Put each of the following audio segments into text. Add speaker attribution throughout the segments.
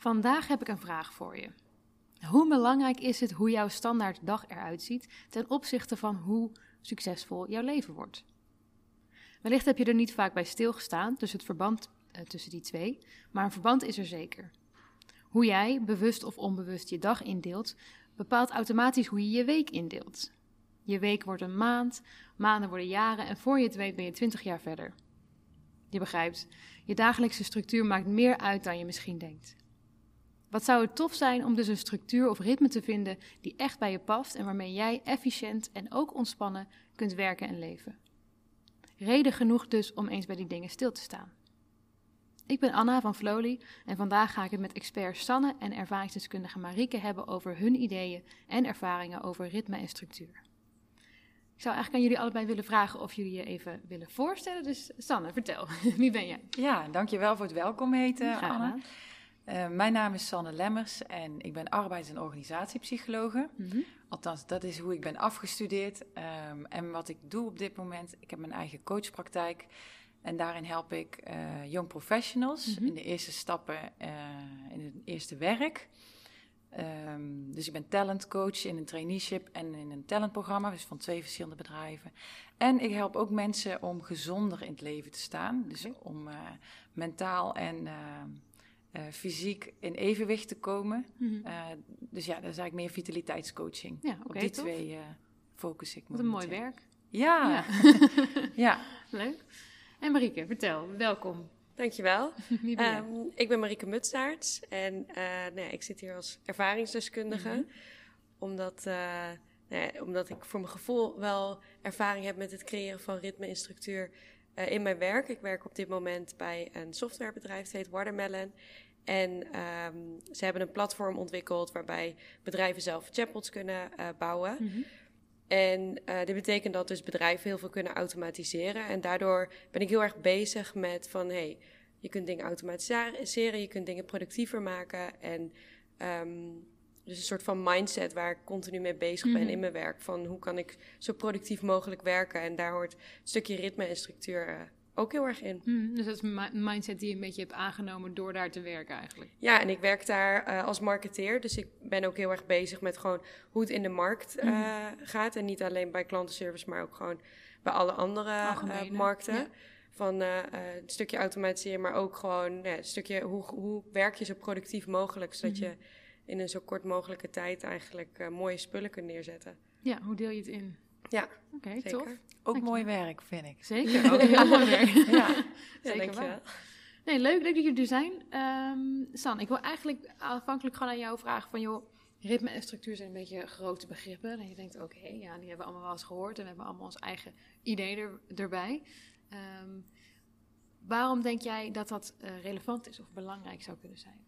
Speaker 1: Vandaag heb ik een vraag voor je. Hoe belangrijk is het hoe jouw standaard dag eruit ziet ten opzichte van hoe succesvol jouw leven wordt? Wellicht heb je er niet vaak bij stilgestaan, dus het verband eh, tussen die twee, maar een verband is er zeker. Hoe jij, bewust of onbewust, je dag indeelt, bepaalt automatisch hoe je je week indeelt. Je week wordt een maand, maanden worden jaren en voor je het weet ben je 20 jaar verder. Je begrijpt, je dagelijkse structuur maakt meer uit dan je misschien denkt. Wat zou het tof zijn om dus een structuur of ritme te vinden die echt bij je past en waarmee jij efficiënt en ook ontspannen kunt werken en leven. Reden genoeg dus om eens bij die dingen stil te staan. Ik ben Anna van Flowly en vandaag ga ik het met expert Sanne en ervaringsdeskundige Marieke hebben over hun ideeën en ervaringen over ritme en structuur. Ik zou eigenlijk aan jullie allebei willen vragen of jullie je even willen voorstellen. Dus Sanne, vertel, wie ben jij?
Speaker 2: Ja, dankjewel voor het welkom heten, Anna. Uh, mijn naam is Sanne Lemmers en ik ben arbeids- en organisatiepsychologe. Mm -hmm. Althans, dat is hoe ik ben afgestudeerd. Um, en wat ik doe op dit moment, ik heb mijn eigen coachpraktijk. En daarin help ik uh, young professionals mm -hmm. in de eerste stappen uh, in het eerste werk. Um, dus ik ben talentcoach in een traineeship en in een talentprogramma, dus van twee verschillende bedrijven. En ik help ook mensen om gezonder in het leven te staan. Dus om mentaal en uh, fysiek in evenwicht te komen. Mm -hmm. uh, dus ja, dat is eigenlijk meer vitaliteitscoaching.
Speaker 1: Ja, okay,
Speaker 2: Op die
Speaker 1: tof.
Speaker 2: twee uh, focus ik.
Speaker 1: Wat een mooi werk.
Speaker 2: Ja.
Speaker 1: Ja.
Speaker 2: ja.
Speaker 1: Leuk. En Marieke, vertel, welkom.
Speaker 3: Dankjewel.
Speaker 1: Wie ben?
Speaker 3: Um, ik ben Marieke Mutsaerts en nou ja, ik zit hier als ervaringsdeskundige. Mm -hmm. Omdat, nou ja, omdat ik voor mijn gevoel wel ervaring heb met het creëren van ritme en structuur uh, in mijn werk. Ik werk op dit moment bij een softwarebedrijf, het heet Watermelon. En um, ze hebben een platform ontwikkeld waarbij bedrijven zelf chatbots kunnen uh, bouwen. Mm -hmm. En uh, dit betekent dat dus bedrijven heel veel kunnen automatiseren. En daardoor ben ik heel erg bezig met van... hey, je kunt dingen automatiseren, je kunt dingen productiever maken. En um, dus een soort van mindset waar ik continu mee bezig ben mm -hmm. in mijn werk. Van hoe kan ik zo productief mogelijk werken. En daar hoort een stukje ritme en structuur uh, ook heel erg in.
Speaker 1: Mm, dus dat is een mindset die je een beetje hebt aangenomen door daar te werken eigenlijk.
Speaker 3: Ja, en ik werk daar uh, als marketeer. Dus ik ben ook heel erg bezig met gewoon hoe het in de markt uh, mm. gaat. En niet alleen bij klantenservice, maar ook gewoon bij alle andere markten. Ja. Van een stukje automatiseren, maar ook gewoon ja, een stukje hoe, hoe werk je zo productief mogelijk. Zodat mm -hmm. je in een zo kort mogelijke tijd eigenlijk uh, mooie spullen kunt neerzetten.
Speaker 1: Ja, hoe deel je het in?
Speaker 3: Ja,
Speaker 1: oké, okay, tof.
Speaker 2: Ook Dank mooi je. werk, vind ik.
Speaker 1: Zeker, ook heel mooi werk.
Speaker 3: ja,
Speaker 1: zeker waar. Nee, leuk, leuk dat jullie er zijn. Um, San, ik wil eigenlijk aanvankelijk gewoon aan jou vragen van, joh, ritme en structuur zijn een beetje grote begrippen. En je denkt, oké, okay, ja, die hebben we allemaal wel eens gehoord en we hebben allemaal ons eigen idee er, erbij. Um, waarom denk jij dat dat uh, relevant is of belangrijk zou kunnen zijn?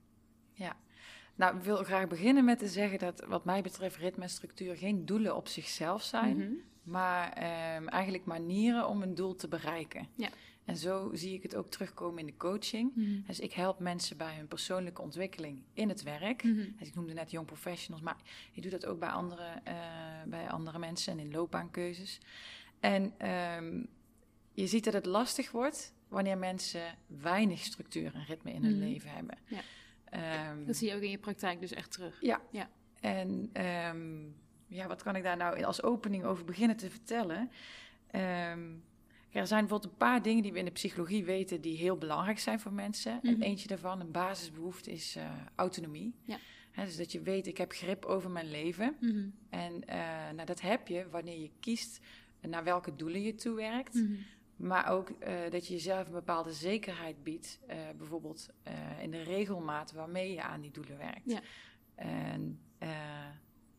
Speaker 2: Ja, nou, ik wil graag beginnen met te zeggen dat wat mij betreft ritme en structuur geen doelen op zichzelf zijn, mm -hmm. maar um, eigenlijk manieren om een doel te bereiken.
Speaker 1: Ja.
Speaker 2: En zo zie ik het ook terugkomen in de coaching. Mm -hmm. Dus ik help mensen bij hun persoonlijke ontwikkeling in het werk. Mm -hmm. dus ik noemde net young professionals, maar ik doe dat ook bij andere, uh, bij andere mensen en in loopbaankeuzes. En um, je ziet dat het lastig wordt wanneer mensen weinig structuur en ritme in hun leven hebben.
Speaker 1: Ja. Um, dat zie je ook in je praktijk dus echt terug.
Speaker 2: Ja.
Speaker 1: ja.
Speaker 2: En um, ja, wat kan ik daar nou als opening over beginnen te vertellen? Um, er zijn bijvoorbeeld een paar dingen die we in de psychologie weten die heel belangrijk zijn voor mensen. Mm -hmm. En eentje daarvan, een basisbehoefte, is uh, autonomie.
Speaker 1: Ja.
Speaker 2: He, dus dat je weet, ik heb grip over mijn leven.
Speaker 1: Mm -hmm.
Speaker 2: En uh, nou, dat heb je wanneer je kiest naar welke doelen je toewerkt.
Speaker 1: Mm -hmm.
Speaker 2: Maar ook uh, dat je jezelf een bepaalde zekerheid biedt. Uh, bijvoorbeeld uh, in de regelmaat waarmee je aan die doelen werkt.
Speaker 1: Ja.
Speaker 2: En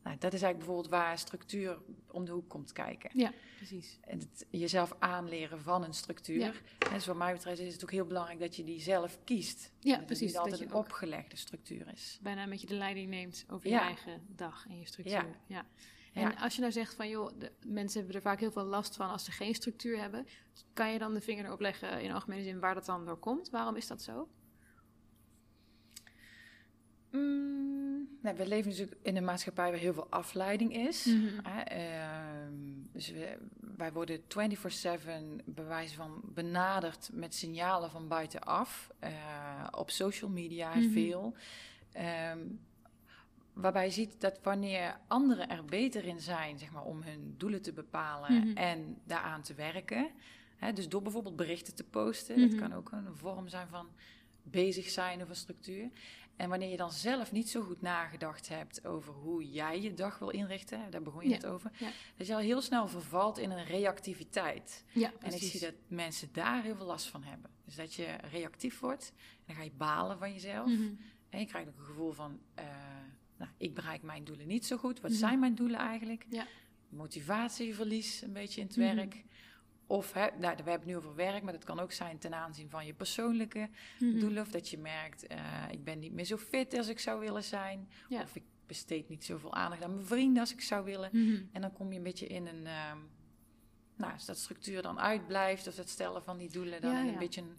Speaker 2: nou, dat is eigenlijk bijvoorbeeld waar structuur om de hoek komt kijken.
Speaker 1: Ja, precies.
Speaker 2: En het, jezelf aanleren van een structuur. Ja. En dus wat mij betreft is het ook heel belangrijk dat je die zelf kiest.
Speaker 1: Ja,
Speaker 2: dat
Speaker 1: precies.
Speaker 2: Het niet altijd
Speaker 1: dat
Speaker 2: een opgelegde structuur is.
Speaker 1: Bijna een beetje de leiding neemt over je eigen dag en je structuur.
Speaker 2: Ja.
Speaker 1: ja. En ja. als je nou zegt van, joh, de mensen hebben er vaak heel veel last van als ze geen structuur hebben. Kan je dan de vinger erop leggen in algemene zin waar dat dan door komt? Waarom is dat zo?
Speaker 2: Mm, nou, we leven natuurlijk in een maatschappij waar heel veel afleiding is.
Speaker 1: Mm -hmm.
Speaker 2: uh, dus we, wij worden 24-7 bewijs van benaderd met signalen van buitenaf. Uh, op social media
Speaker 1: Mhm.
Speaker 2: mm -hmm. veel. Ehm, waarbij je ziet dat wanneer anderen er beter in zijn, zeg maar, om hun doelen te bepalen
Speaker 1: Mhm.
Speaker 2: en daaraan te werken. Hè, dus door bijvoorbeeld berichten te posten,
Speaker 1: Mhm.
Speaker 2: dat kan ook een vorm zijn van bezig zijn of een structuur. En wanneer je dan zelf niet zo goed nagedacht hebt over hoe jij je dag wil inrichten, daar begon je
Speaker 1: Ja,
Speaker 2: het over,
Speaker 1: ja.
Speaker 2: dat je al heel snel vervalt in een reactiviteit.
Speaker 1: Ja,
Speaker 2: En ik zie dat mensen daar heel veel last van hebben. Dus dat je reactief wordt en dan ga je balen van jezelf.
Speaker 1: Mhm.
Speaker 2: En je krijgt ook een gevoel van, eh, nou, ik bereik mijn doelen niet zo goed. Wat
Speaker 1: Mhm.
Speaker 2: zijn mijn doelen eigenlijk?
Speaker 1: Ja.
Speaker 2: Motivatieverlies een beetje in het
Speaker 1: Mhm.
Speaker 2: werk. Of, hè, nou, we hebben het nu over werk, maar dat kan ook zijn ten aanzien van je persoonlijke
Speaker 1: Mhm.
Speaker 2: doelen. Of dat je merkt, eh, ik ben niet meer zo fit als ik zou willen zijn.
Speaker 1: Ja.
Speaker 2: Of ik besteed niet zoveel aandacht aan mijn vrienden als ik zou willen. En dan kom je een beetje in een, ehm, nou, als dat structuur dan uitblijft, of het stellen van die doelen, dan
Speaker 1: ja.
Speaker 2: een beetje een,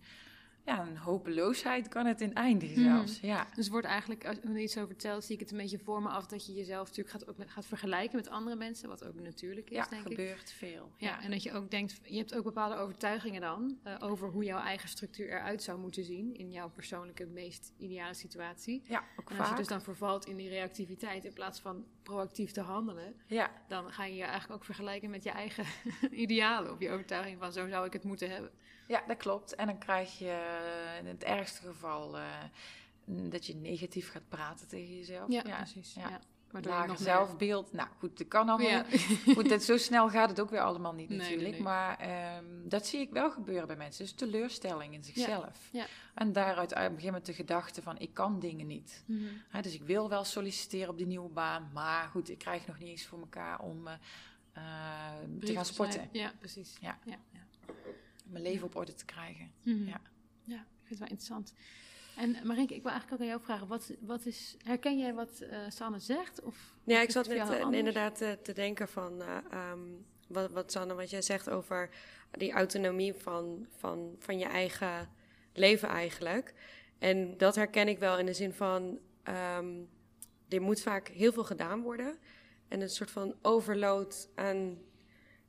Speaker 2: ja, een hopeloosheid kan het in eindigen
Speaker 1: Mhm.
Speaker 2: zelfs. Ja.
Speaker 1: Dus wordt eigenlijk, als je er iets over vertelt, zie ik het een beetje voor me af dat je jezelf natuurlijk gaat, ook met- gaat vergelijken met andere mensen, wat ook natuurlijk is,
Speaker 2: ja,
Speaker 1: denk ik.
Speaker 2: gebeurt veel.
Speaker 1: Ja, en dat je ook denkt, je hebt ook bepaalde overtuigingen dan eh, over hoe jouw eigen structuur eruit zou moeten zien in jouw persoonlijke meest ideale situatie.
Speaker 2: Ja, ook
Speaker 1: En als je dus dan vervalt in die reactiviteit in plaats van proactief te handelen,
Speaker 2: Ja,
Speaker 1: dan ga je je eigenlijk ook vergelijken met je eigen idealen of je overtuiging van zo zou ik het moeten hebben.
Speaker 2: Ja, dat klopt. En dan krijg je eh, in het ergste geval eh, dat je negatief gaat praten tegen jezelf.
Speaker 1: precies.
Speaker 2: ja.
Speaker 1: Ja.
Speaker 2: Lager
Speaker 1: meer-
Speaker 2: zelfbeeld. Nou goed, dat kan allemaal.
Speaker 1: Ja.
Speaker 2: Goed, dat, zo snel gaat het ook weer allemaal niet
Speaker 1: Nee,
Speaker 2: natuurlijk.
Speaker 1: nee.
Speaker 2: Maar ehm, dat zie ik wel gebeuren bij mensen. Dus teleurstelling in zichzelf.
Speaker 1: ja.
Speaker 2: En daaruit uit begint met de gedachte van ik kan dingen niet.
Speaker 1: Mhm.
Speaker 2: Dus ik wil wel solliciteren op die nieuwe baan. Maar goed, ik krijg nog niet eens voor elkaar om eh, eh, te gaan sporten.
Speaker 1: Ja, precies.
Speaker 2: Ja.
Speaker 1: ja, ja.
Speaker 2: Mijn leven op orde te krijgen.
Speaker 1: Mhm.
Speaker 2: Ja.
Speaker 1: ja, ik vind het wel interessant. En Marieke, ik wil eigenlijk ook aan jou vragen, wat, wat is, herken jij wat eh Sanne zegt? Of
Speaker 3: Ja, ik zat net eh, inderdaad eh, te denken van eh, ehm, wat, wat Sanne, wat jij zegt over die autonomie van, van, van je eigen leven eigenlijk. En dat herken ik wel in de zin van, ehm er moet vaak heel veel gedaan worden. En een soort van overload aan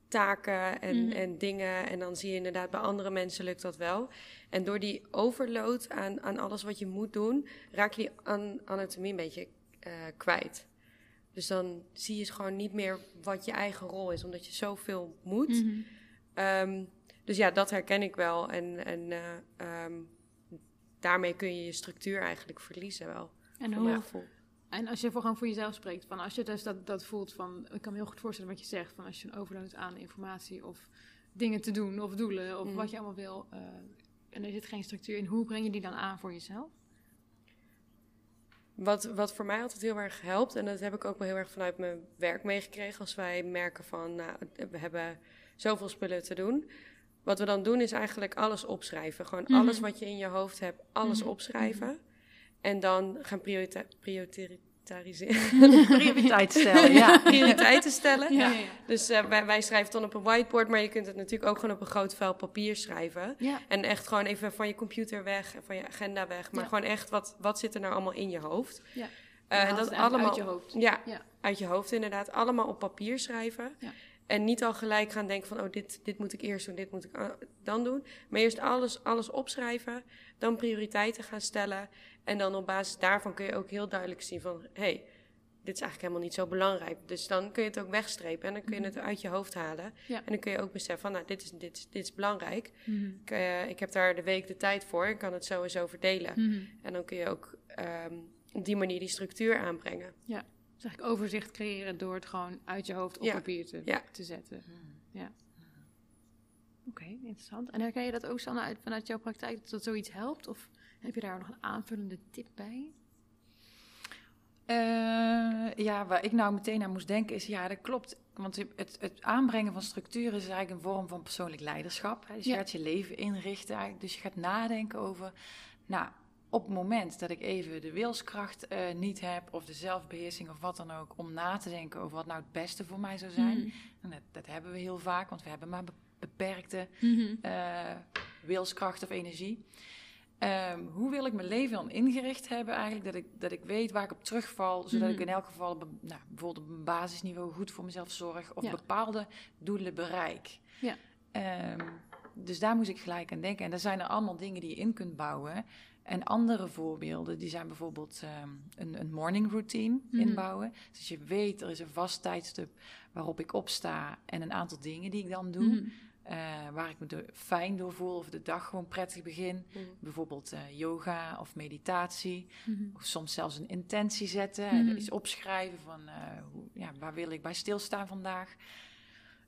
Speaker 3: taken en,
Speaker 1: Mhm.
Speaker 3: en dingen. En dan zie je inderdaad bij andere mensen lukt dat wel. En door die overload aan, aan alles wat je moet doen, raak je die an- anatomie een beetje eh, kwijt. Dus dan zie je gewoon niet meer wat je eigen rol is, omdat je zoveel moet.
Speaker 1: Mhm.
Speaker 3: Ehm, dus ja, dat herken ik wel. En, en ehm, daarmee kun je je structuur eigenlijk verliezen wel.
Speaker 1: En, hoe. En als je voor, gewoon voor jezelf spreekt, van als je dus dat, dat voelt van, ik kan me heel goed voorstellen wat je zegt, van als je een overload aan informatie of dingen te doen of doelen of
Speaker 3: Mhm.
Speaker 1: wat je allemaal wil, eh, en er zit geen structuur in, hoe breng je die dan aan voor jezelf?
Speaker 3: Wat, wat voor mij altijd heel erg helpt, en dat heb ik ook wel heel erg vanuit mijn werk meegekregen, als wij merken van, nou, we hebben zoveel spullen te doen. Wat we dan doen is eigenlijk alles opschrijven. Gewoon
Speaker 1: Mhm.
Speaker 3: alles wat je in je hoofd hebt, alles
Speaker 1: Mhm.
Speaker 3: opschrijven. En dan gaan priorita- prioritariseren.
Speaker 2: Prioriteit stellen, ja.
Speaker 3: prioriteiten stellen.
Speaker 1: Ja, ja, ja.
Speaker 3: Dus eh, wij, wij schrijven het dan op een whiteboard, maar je kunt het natuurlijk ook gewoon op een groot vel papier schrijven.
Speaker 1: Ja,
Speaker 3: En echt gewoon even van je computer weg, en van je agenda weg. Maar
Speaker 1: Ja.
Speaker 3: gewoon echt, wat, wat zit er nou allemaal in je hoofd?
Speaker 1: Ja.
Speaker 3: Eh, en
Speaker 1: haalt
Speaker 3: dat allemaal
Speaker 1: uit je hoofd.
Speaker 3: Ja,
Speaker 1: Ja.
Speaker 3: uit je hoofd inderdaad. Allemaal op papier schrijven.
Speaker 1: Ja.
Speaker 3: En niet al gelijk gaan denken van, oh, dit, dit moet ik eerst doen, dit moet ik dan doen. Maar eerst alles, alles opschrijven, dan prioriteiten gaan stellen. En dan op basis daarvan kun je ook heel duidelijk zien van, hé, hey, dit is eigenlijk helemaal niet zo belangrijk. Dus dan kun je het ook wegstrepen en dan kun je het uit je hoofd halen.
Speaker 1: Mhm. Ja.
Speaker 3: En dan kun je ook beseffen van, nou, dit is, dit, is- dit is belangrijk.
Speaker 1: Mhm.
Speaker 3: Ik, eh, ik heb daar de week de tijd voor, ik kan het sowieso verdelen.
Speaker 1: Mhm.
Speaker 3: En dan kun je ook ehm, op die manier die structuur aanbrengen.
Speaker 1: Dus eigenlijk overzicht creëren door het gewoon uit je hoofd op
Speaker 3: Ja.
Speaker 1: papier te,
Speaker 3: Ja.
Speaker 1: te zetten. Ja. Oké, interessant. En herken je dat ook, Sanne, uit, vanuit jouw praktijk, dat dat zoiets helpt? Of heb je daar nog een aanvullende tip bij?
Speaker 2: Eh, ja, waar ik nou meteen aan moest denken is, ja, dat klopt. Want het, het aanbrengen van structuren is eigenlijk een vorm van persoonlijk leiderschap. Hè? Dus je gaat je leven inrichten eigenlijk. Dus je gaat nadenken over, nou, op het moment dat ik even de wilskracht eh, niet heb... of de zelfbeheersing of wat dan ook... om na te denken over wat nou het beste voor mij zou zijn.
Speaker 1: Mhm.
Speaker 2: En dat, dat hebben we heel vaak, want we hebben maar be- beperkte eh, wilskracht of energie. Ehm, hoe wil ik mijn leven dan ingericht hebben eigenlijk? Dat ik, dat ik weet waar ik op terugval, zodat ik
Speaker 1: Mhm.
Speaker 2: in elk geval op, nou, bijvoorbeeld op een basisniveau goed voor mezelf zorg of
Speaker 1: Ja.
Speaker 2: bepaalde doelen bereik.
Speaker 1: Ja.
Speaker 2: Ehm, dus daar moest ik gelijk aan denken. En daar zijn er allemaal dingen die je in kunt bouwen. En andere voorbeelden, die zijn bijvoorbeeld ehm, een, een morning routine
Speaker 1: Mhm.
Speaker 2: inbouwen. Dus je weet, er is een vast tijdstip waarop ik opsta en een aantal dingen die ik dan doe.
Speaker 1: Mhm.
Speaker 2: eh, waar ik me fijn door voel of de dag gewoon prettig begin.
Speaker 3: Mhm.
Speaker 2: Bijvoorbeeld eh, yoga of meditatie. Of soms zelfs een intentie zetten. En iets opschrijven van eh, hoe, ja, waar wil ik bij stilstaan vandaag.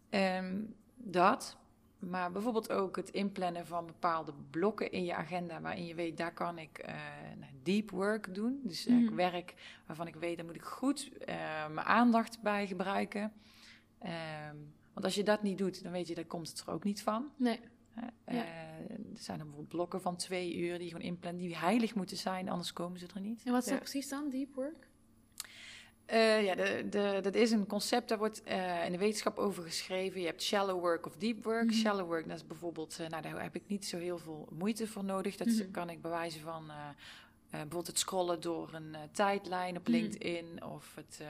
Speaker 2: Ehm, dat. Maar bijvoorbeeld ook het inplannen van bepaalde blokken in je agenda. Waarin je weet, daar kan ik eh, nou, deep work doen. Dus eh,
Speaker 1: Mhm.
Speaker 2: werk waarvan ik weet, daar moet ik goed eh, mijn aandacht bij gebruiken. Ehm, want als je dat niet doet, dan weet je, daar komt het er ook niet van.
Speaker 1: Nee. Ja.
Speaker 2: Eh, er zijn dan bijvoorbeeld blokken van twee uur die je gewoon inplannen, die heilig moeten zijn, anders komen ze er niet.
Speaker 1: En wat is
Speaker 3: Ja.
Speaker 1: dat precies dan, deep work?
Speaker 2: Eh, ja, de, de, dat is een concept, daar wordt eh, in de wetenschap over geschreven. Je hebt shallow work of deep work.
Speaker 1: Mhm.
Speaker 2: Shallow work, dat is bijvoorbeeld, eh, nou, daar heb ik niet zo heel veel moeite voor nodig. Dat
Speaker 1: Mhm.
Speaker 2: kan ik bewijzen van bijvoorbeeld het scrollen door een tijdlijn op
Speaker 1: Mhm.
Speaker 2: LinkedIn of het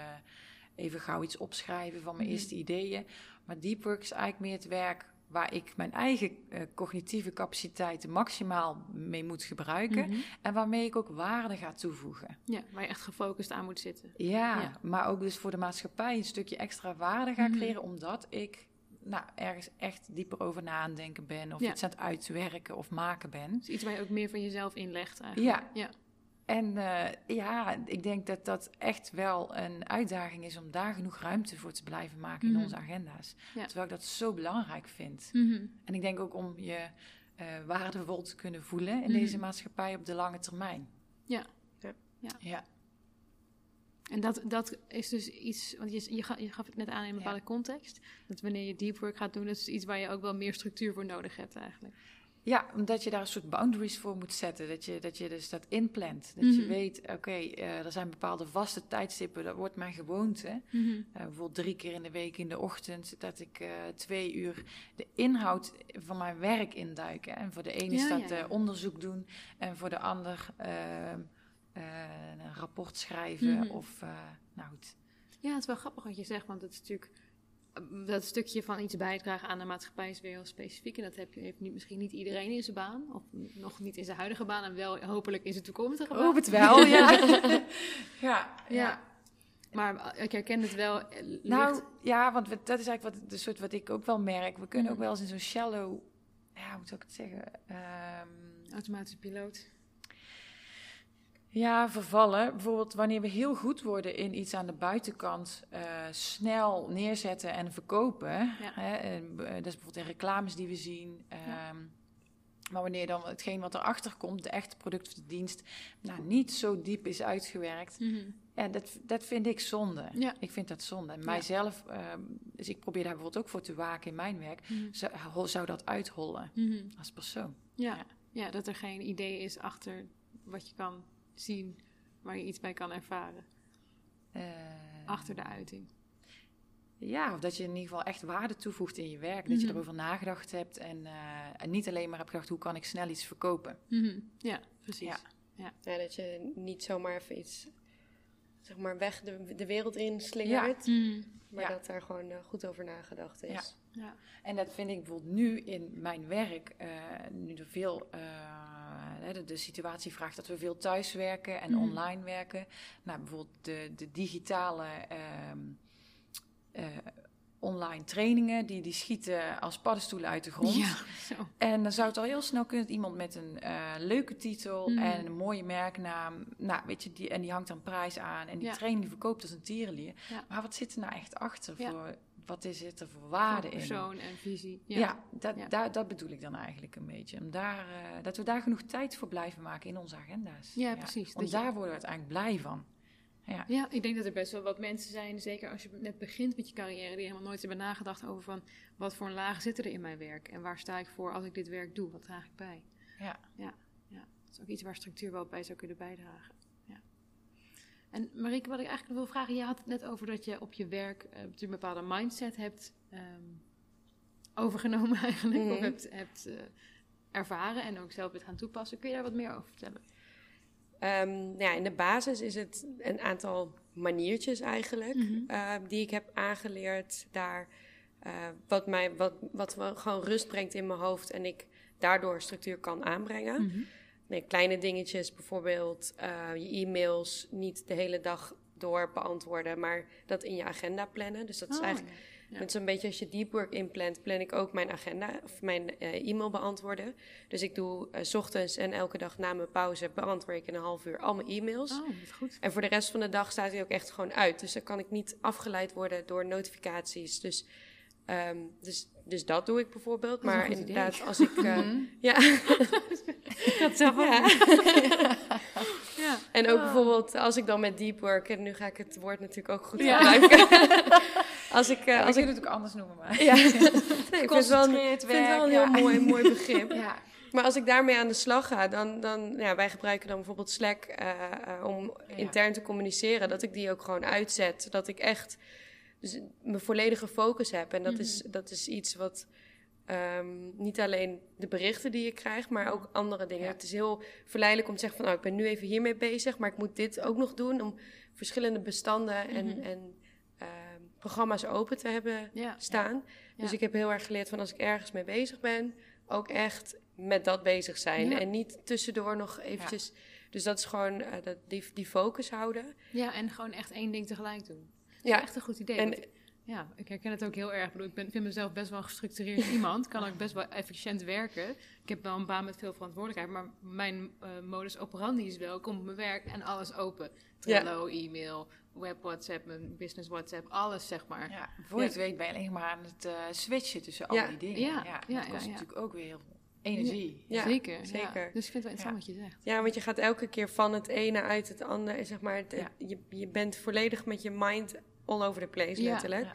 Speaker 2: even gauw iets opschrijven van mijn eerste ideeën. Maar deep work is eigenlijk meer het werk waar ik mijn eigen eh, cognitieve capaciteiten maximaal mee moet gebruiken.
Speaker 1: Mhm.
Speaker 2: En waarmee ik ook waarde ga toevoegen.
Speaker 1: Ja, waar je echt gefocust aan moet zitten.
Speaker 2: Ja,
Speaker 1: Ja.
Speaker 2: maar ook dus voor de maatschappij een stukje extra waarde ga
Speaker 1: Mhm.
Speaker 2: creëren, omdat ik nou, ergens echt dieper over na aan denken ben, of
Speaker 1: Ja.
Speaker 2: iets aan het uitwerken of maken ben.
Speaker 1: Dus iets waar je ook meer van jezelf inlegt eigenlijk.
Speaker 2: Ja.
Speaker 1: ja.
Speaker 2: En eh, ja, ik denk dat dat echt wel een uitdaging is om daar genoeg ruimte voor te blijven maken
Speaker 1: Mhm.
Speaker 2: in onze agenda's.
Speaker 1: Ja.
Speaker 2: Terwijl ik dat zo belangrijk vind.
Speaker 1: Mhm.
Speaker 2: En ik denk ook om je eh, waardevol te kunnen voelen in
Speaker 1: Mhm.
Speaker 2: deze maatschappij op de lange termijn.
Speaker 1: Ja.
Speaker 3: Ja.
Speaker 1: Ja.
Speaker 2: ja.
Speaker 1: En dat, dat is dus iets, want je, je, je gaf het net aan in een
Speaker 2: Ja.
Speaker 1: bepaalde context. Dat wanneer je deep work gaat doen, dat is iets waar je ook wel meer structuur voor nodig hebt eigenlijk.
Speaker 2: Ja, omdat je daar een soort boundaries voor moet zetten. Dat je, dat je dus dat inplant. Dat je
Speaker 1: Mhm.
Speaker 2: weet, oké, eh, er zijn bepaalde vaste tijdstippen. Dat wordt mijn gewoonte. Eh, bijvoorbeeld drie keer in de week in de ochtend. Dat ik eh, twee uur de inhoud van mijn werk induik. Hè. En voor de ene is
Speaker 1: Ja,
Speaker 2: dat
Speaker 1: ja, ja.
Speaker 2: onderzoek doen. En voor de ander ehm, eh, een rapport schrijven.
Speaker 1: Mhm.
Speaker 2: Of, nou goed.
Speaker 1: Ja, het is wel grappig wat je zegt, want het is natuurlijk dat stukje van iets bijdragen aan de maatschappij is weer heel specifiek. En dat heb je, heeft misschien niet iedereen in zijn baan, of nog niet in zijn huidige baan, en wel hopelijk in zijn toekomstige baan.
Speaker 2: Hoop het wel, ja. ja,
Speaker 1: Ja. Maar ik herken het wel. eh, ligt-
Speaker 2: Nou ja, want we- dat is eigenlijk wat, de soort wat ik ook wel merk. We kunnen ook
Speaker 1: Mhm.
Speaker 2: wel eens in zo'n shallow, ja, hoe zou ik het zeggen? Ehm,
Speaker 1: automatische piloot.
Speaker 2: Ja, vervallen. Bijvoorbeeld wanneer we heel goed worden in iets aan de buitenkant eh, snel neerzetten en verkopen.
Speaker 1: Ja.
Speaker 2: Hè, en, eh, dat is bijvoorbeeld in reclames die we zien.
Speaker 1: Ja.
Speaker 2: Ehm, Maar wanneer dan hetgeen wat erachter komt, de echte product of de dienst, nou, niet zo diep is uitgewerkt, Ja, dat, dat vind ik zonde.
Speaker 1: Ja.
Speaker 2: Ik vind dat zonde. En mijzelf, ehm, dus ik probeer daar bijvoorbeeld ook voor te waken in mijn werk,
Speaker 1: Mhm.
Speaker 2: zou, dat uithollen
Speaker 1: Mhm.
Speaker 2: als persoon.
Speaker 1: Ja.
Speaker 2: ja,
Speaker 1: dat er geen idee is achter wat je kan zien, waar je iets bij kan ervaren.
Speaker 2: Eh,
Speaker 1: Achter de uiting.
Speaker 2: Ja, of dat je in ieder geval echt waarde toevoegt in je werk. Dat je
Speaker 1: Mhm.
Speaker 2: erover nagedacht hebt en, eh, en niet alleen maar hebt gedacht, hoe kan ik snel iets verkopen?
Speaker 1: Mhm. Ja, precies.
Speaker 2: Ja.
Speaker 3: Ja, dat je niet zomaar even iets, zeg maar, weg de, de wereld in slingert.
Speaker 1: Mhm.
Speaker 3: Maar
Speaker 2: Ja.
Speaker 3: dat daar gewoon eh, goed over nagedacht is.
Speaker 2: Ja. En dat vind ik bijvoorbeeld nu in mijn werk, eh, nu er veel, eh, de, de situatie vraagt dat we veel thuiswerken en
Speaker 1: Mhm.
Speaker 2: online werken. Nou, bijvoorbeeld de, de digitale ehm, eh, online trainingen, die, die schieten als paddenstoelen uit de grond.
Speaker 1: Ja, zo.
Speaker 2: En dan zou het al heel snel kunnen dat iemand met een leuke titel
Speaker 1: Mhm.
Speaker 2: en een mooie merknaam, nou weet je, die, en die hangt dan prijs aan en die
Speaker 1: Ja.
Speaker 2: training die verkoopt als een tierenlier.
Speaker 1: Ja.
Speaker 2: Maar wat zit er nou echt achter
Speaker 1: Ja.
Speaker 2: voor, wat is het er voor waarde in?
Speaker 1: Persoon en visie.
Speaker 2: Ja,
Speaker 1: Ja.
Speaker 2: dat,
Speaker 1: Ja.
Speaker 2: Daar, dat bedoel ik dan eigenlijk een beetje. Om daar, eh, dat we daar genoeg tijd voor blijven maken in onze agenda's.
Speaker 1: Ja, precies.
Speaker 2: Want
Speaker 1: je-
Speaker 2: daar worden we uiteindelijk blij van. Ja.
Speaker 1: Ja, ik denk dat er best wel wat mensen zijn, zeker als je net begint met je carrière, die helemaal nooit hebben nagedacht over van wat voor een laag zitten er in mijn werk en waar sta ik voor als ik dit werk doe, wat draag ik bij.
Speaker 2: Ja.
Speaker 1: ja, ja. Dat is ook iets waar structuur wel bij zou kunnen bijdragen. En Marieke, wat ik eigenlijk wil vragen, je had het net over dat je op je werk eh, een bepaalde mindset hebt ehm, overgenomen eigenlijk, of
Speaker 3: Mhm.
Speaker 1: hebt, hebt eh, ervaren en ook zelf bent gaan toepassen. Kun je daar wat meer over vertellen?
Speaker 3: Ehm, nou ja, in de basis is het een aantal maniertjes eigenlijk,
Speaker 1: Mhm.
Speaker 3: ehm, die ik heb aangeleerd daar, eh, wat, mij, wat, wat gewoon rust brengt in mijn hoofd en ik daardoor structuur kan aanbrengen.
Speaker 1: Mhm.
Speaker 3: Nee, kleine dingetjes, bijvoorbeeld uh, je e-mails niet de hele dag door beantwoorden, maar dat in je agenda plannen. Dus dat is oh, eigenlijk ja. Net zo'n beetje als je deep work inplant, plan ik ook mijn agenda of mijn uh, e-mail beantwoorden. Dus ik doe uh, s ochtends en elke dag na mijn pauze beantwoord ik in een half uur al mijn e-mails.
Speaker 1: Oh, goed.
Speaker 3: En voor de rest van de dag staat hij ook echt gewoon uit. Dus dan kan ik niet afgeleid worden door notificaties. Dus, um, dus, dus dat doe ik bijvoorbeeld. Maar inderdaad, als ik. Uh, ja.
Speaker 1: ik had zelf ja.
Speaker 3: ja. En ook oh. bijvoorbeeld als ik dan met deep work, en nu ga ik het woord natuurlijk ook goed gebruiken.
Speaker 2: als ik, uh, als ik, ik het ook anders noemen, maar.
Speaker 3: Ja, nee, ik vind het wel, vind wel een heel mooi, mooi begrip. ja. Maar als ik daarmee aan de slag ga, dan, dan ja, wij gebruiken dan bijvoorbeeld Slack uh, om intern te communiceren, dat ik die ook gewoon uitzet, dat ik echt dus mijn volledige focus heb. En dat, mm -hmm. is, dat is iets wat Um, niet alleen de berichten die je krijgt, maar ook andere dingen. Het is heel verleidelijk om te zeggen van, nou, ik ben nu even hiermee bezig, maar ik moet dit ook nog doen om verschillende bestanden en, mm en uh, programma's open te hebben ja. staan. Ja. Dus ik heb heel erg geleerd van als ik ergens mee bezig ben, ook echt met dat bezig zijn en niet tussendoor nog eventjes. Dus dat is gewoon uh, dat, die, die focus houden.
Speaker 1: Ja, en gewoon echt één ding tegelijk doen. Dat ja. echt een goed idee. En, ja, ik herken het ook heel erg. Ik, bedoel, ik ben, vind mezelf best wel een gestructureerd iemand. Kan ook best wel efficiënt werken. Ik heb wel een baan met veel verantwoordelijkheid. Maar mijn uh, modus operandi is wel, kom op mijn werk en alles open. Trello, e-mail, web WhatsApp, mijn business WhatsApp, alles zeg maar.
Speaker 2: Ja, voor je het weet ben je alleen maar aan het uh, switchen tussen al die dingen. Ja, ja, ja dat kost natuurlijk ook weer heel energie.
Speaker 1: Ja, zeker. zeker. Dus ik vind het wel interessant wat je zegt.
Speaker 3: Ja, want je gaat elke keer van het ene uit het andere. Zeg maar, je, je bent volledig met je mind all over the place, letterlijk.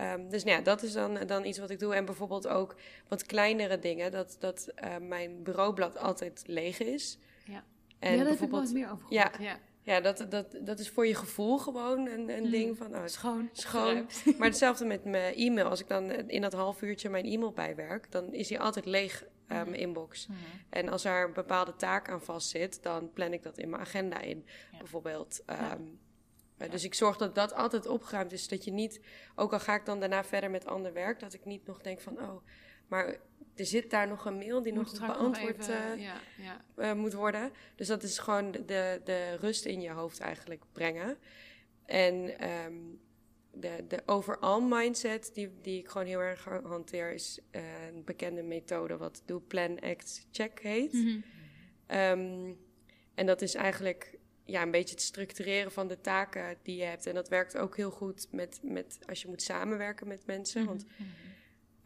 Speaker 3: Um, dus nou ja, dat is dan, dan iets wat ik doe. En bijvoorbeeld ook wat kleinere dingen. Dat, dat uh, mijn bureaublad altijd leeg is.
Speaker 1: Ja, en ja bijvoorbeeld, heb ik meer over
Speaker 3: ja, ja, ja. dat, dat, dat is voor je gevoel gewoon een, een mm. ding van... Oh,
Speaker 1: schoon.
Speaker 3: Schoon. maar hetzelfde met mijn e-mail. Als ik dan in dat half uurtje mijn e-mail bijwerk... dan is hij altijd leeg, uh, mijn inbox. Mm. En als er een bepaalde taak aan vast zit... dan plan ik dat in mijn agenda in. Bijvoorbeeld... Um, dus ik zorg dat dat altijd opgeruimd is. Dat je niet, ook al ga ik dan daarna verder met ander werk, dat ik niet nog denk van, oh, maar er zit daar nog een mail die nog beantwoord uh, ja, ja. Uh, moet worden. Dus dat is gewoon de, de rust in je hoofd eigenlijk brengen. En um, de, de overall mindset, die, die ik gewoon heel erg hanteer, is uh, een bekende methode wat Do Plan Act Check heet. Mm -hmm. um, en dat is eigenlijk ja, een beetje het structureren van de taken die je hebt. En dat werkt ook heel goed met, met als je moet samenwerken met mensen. Want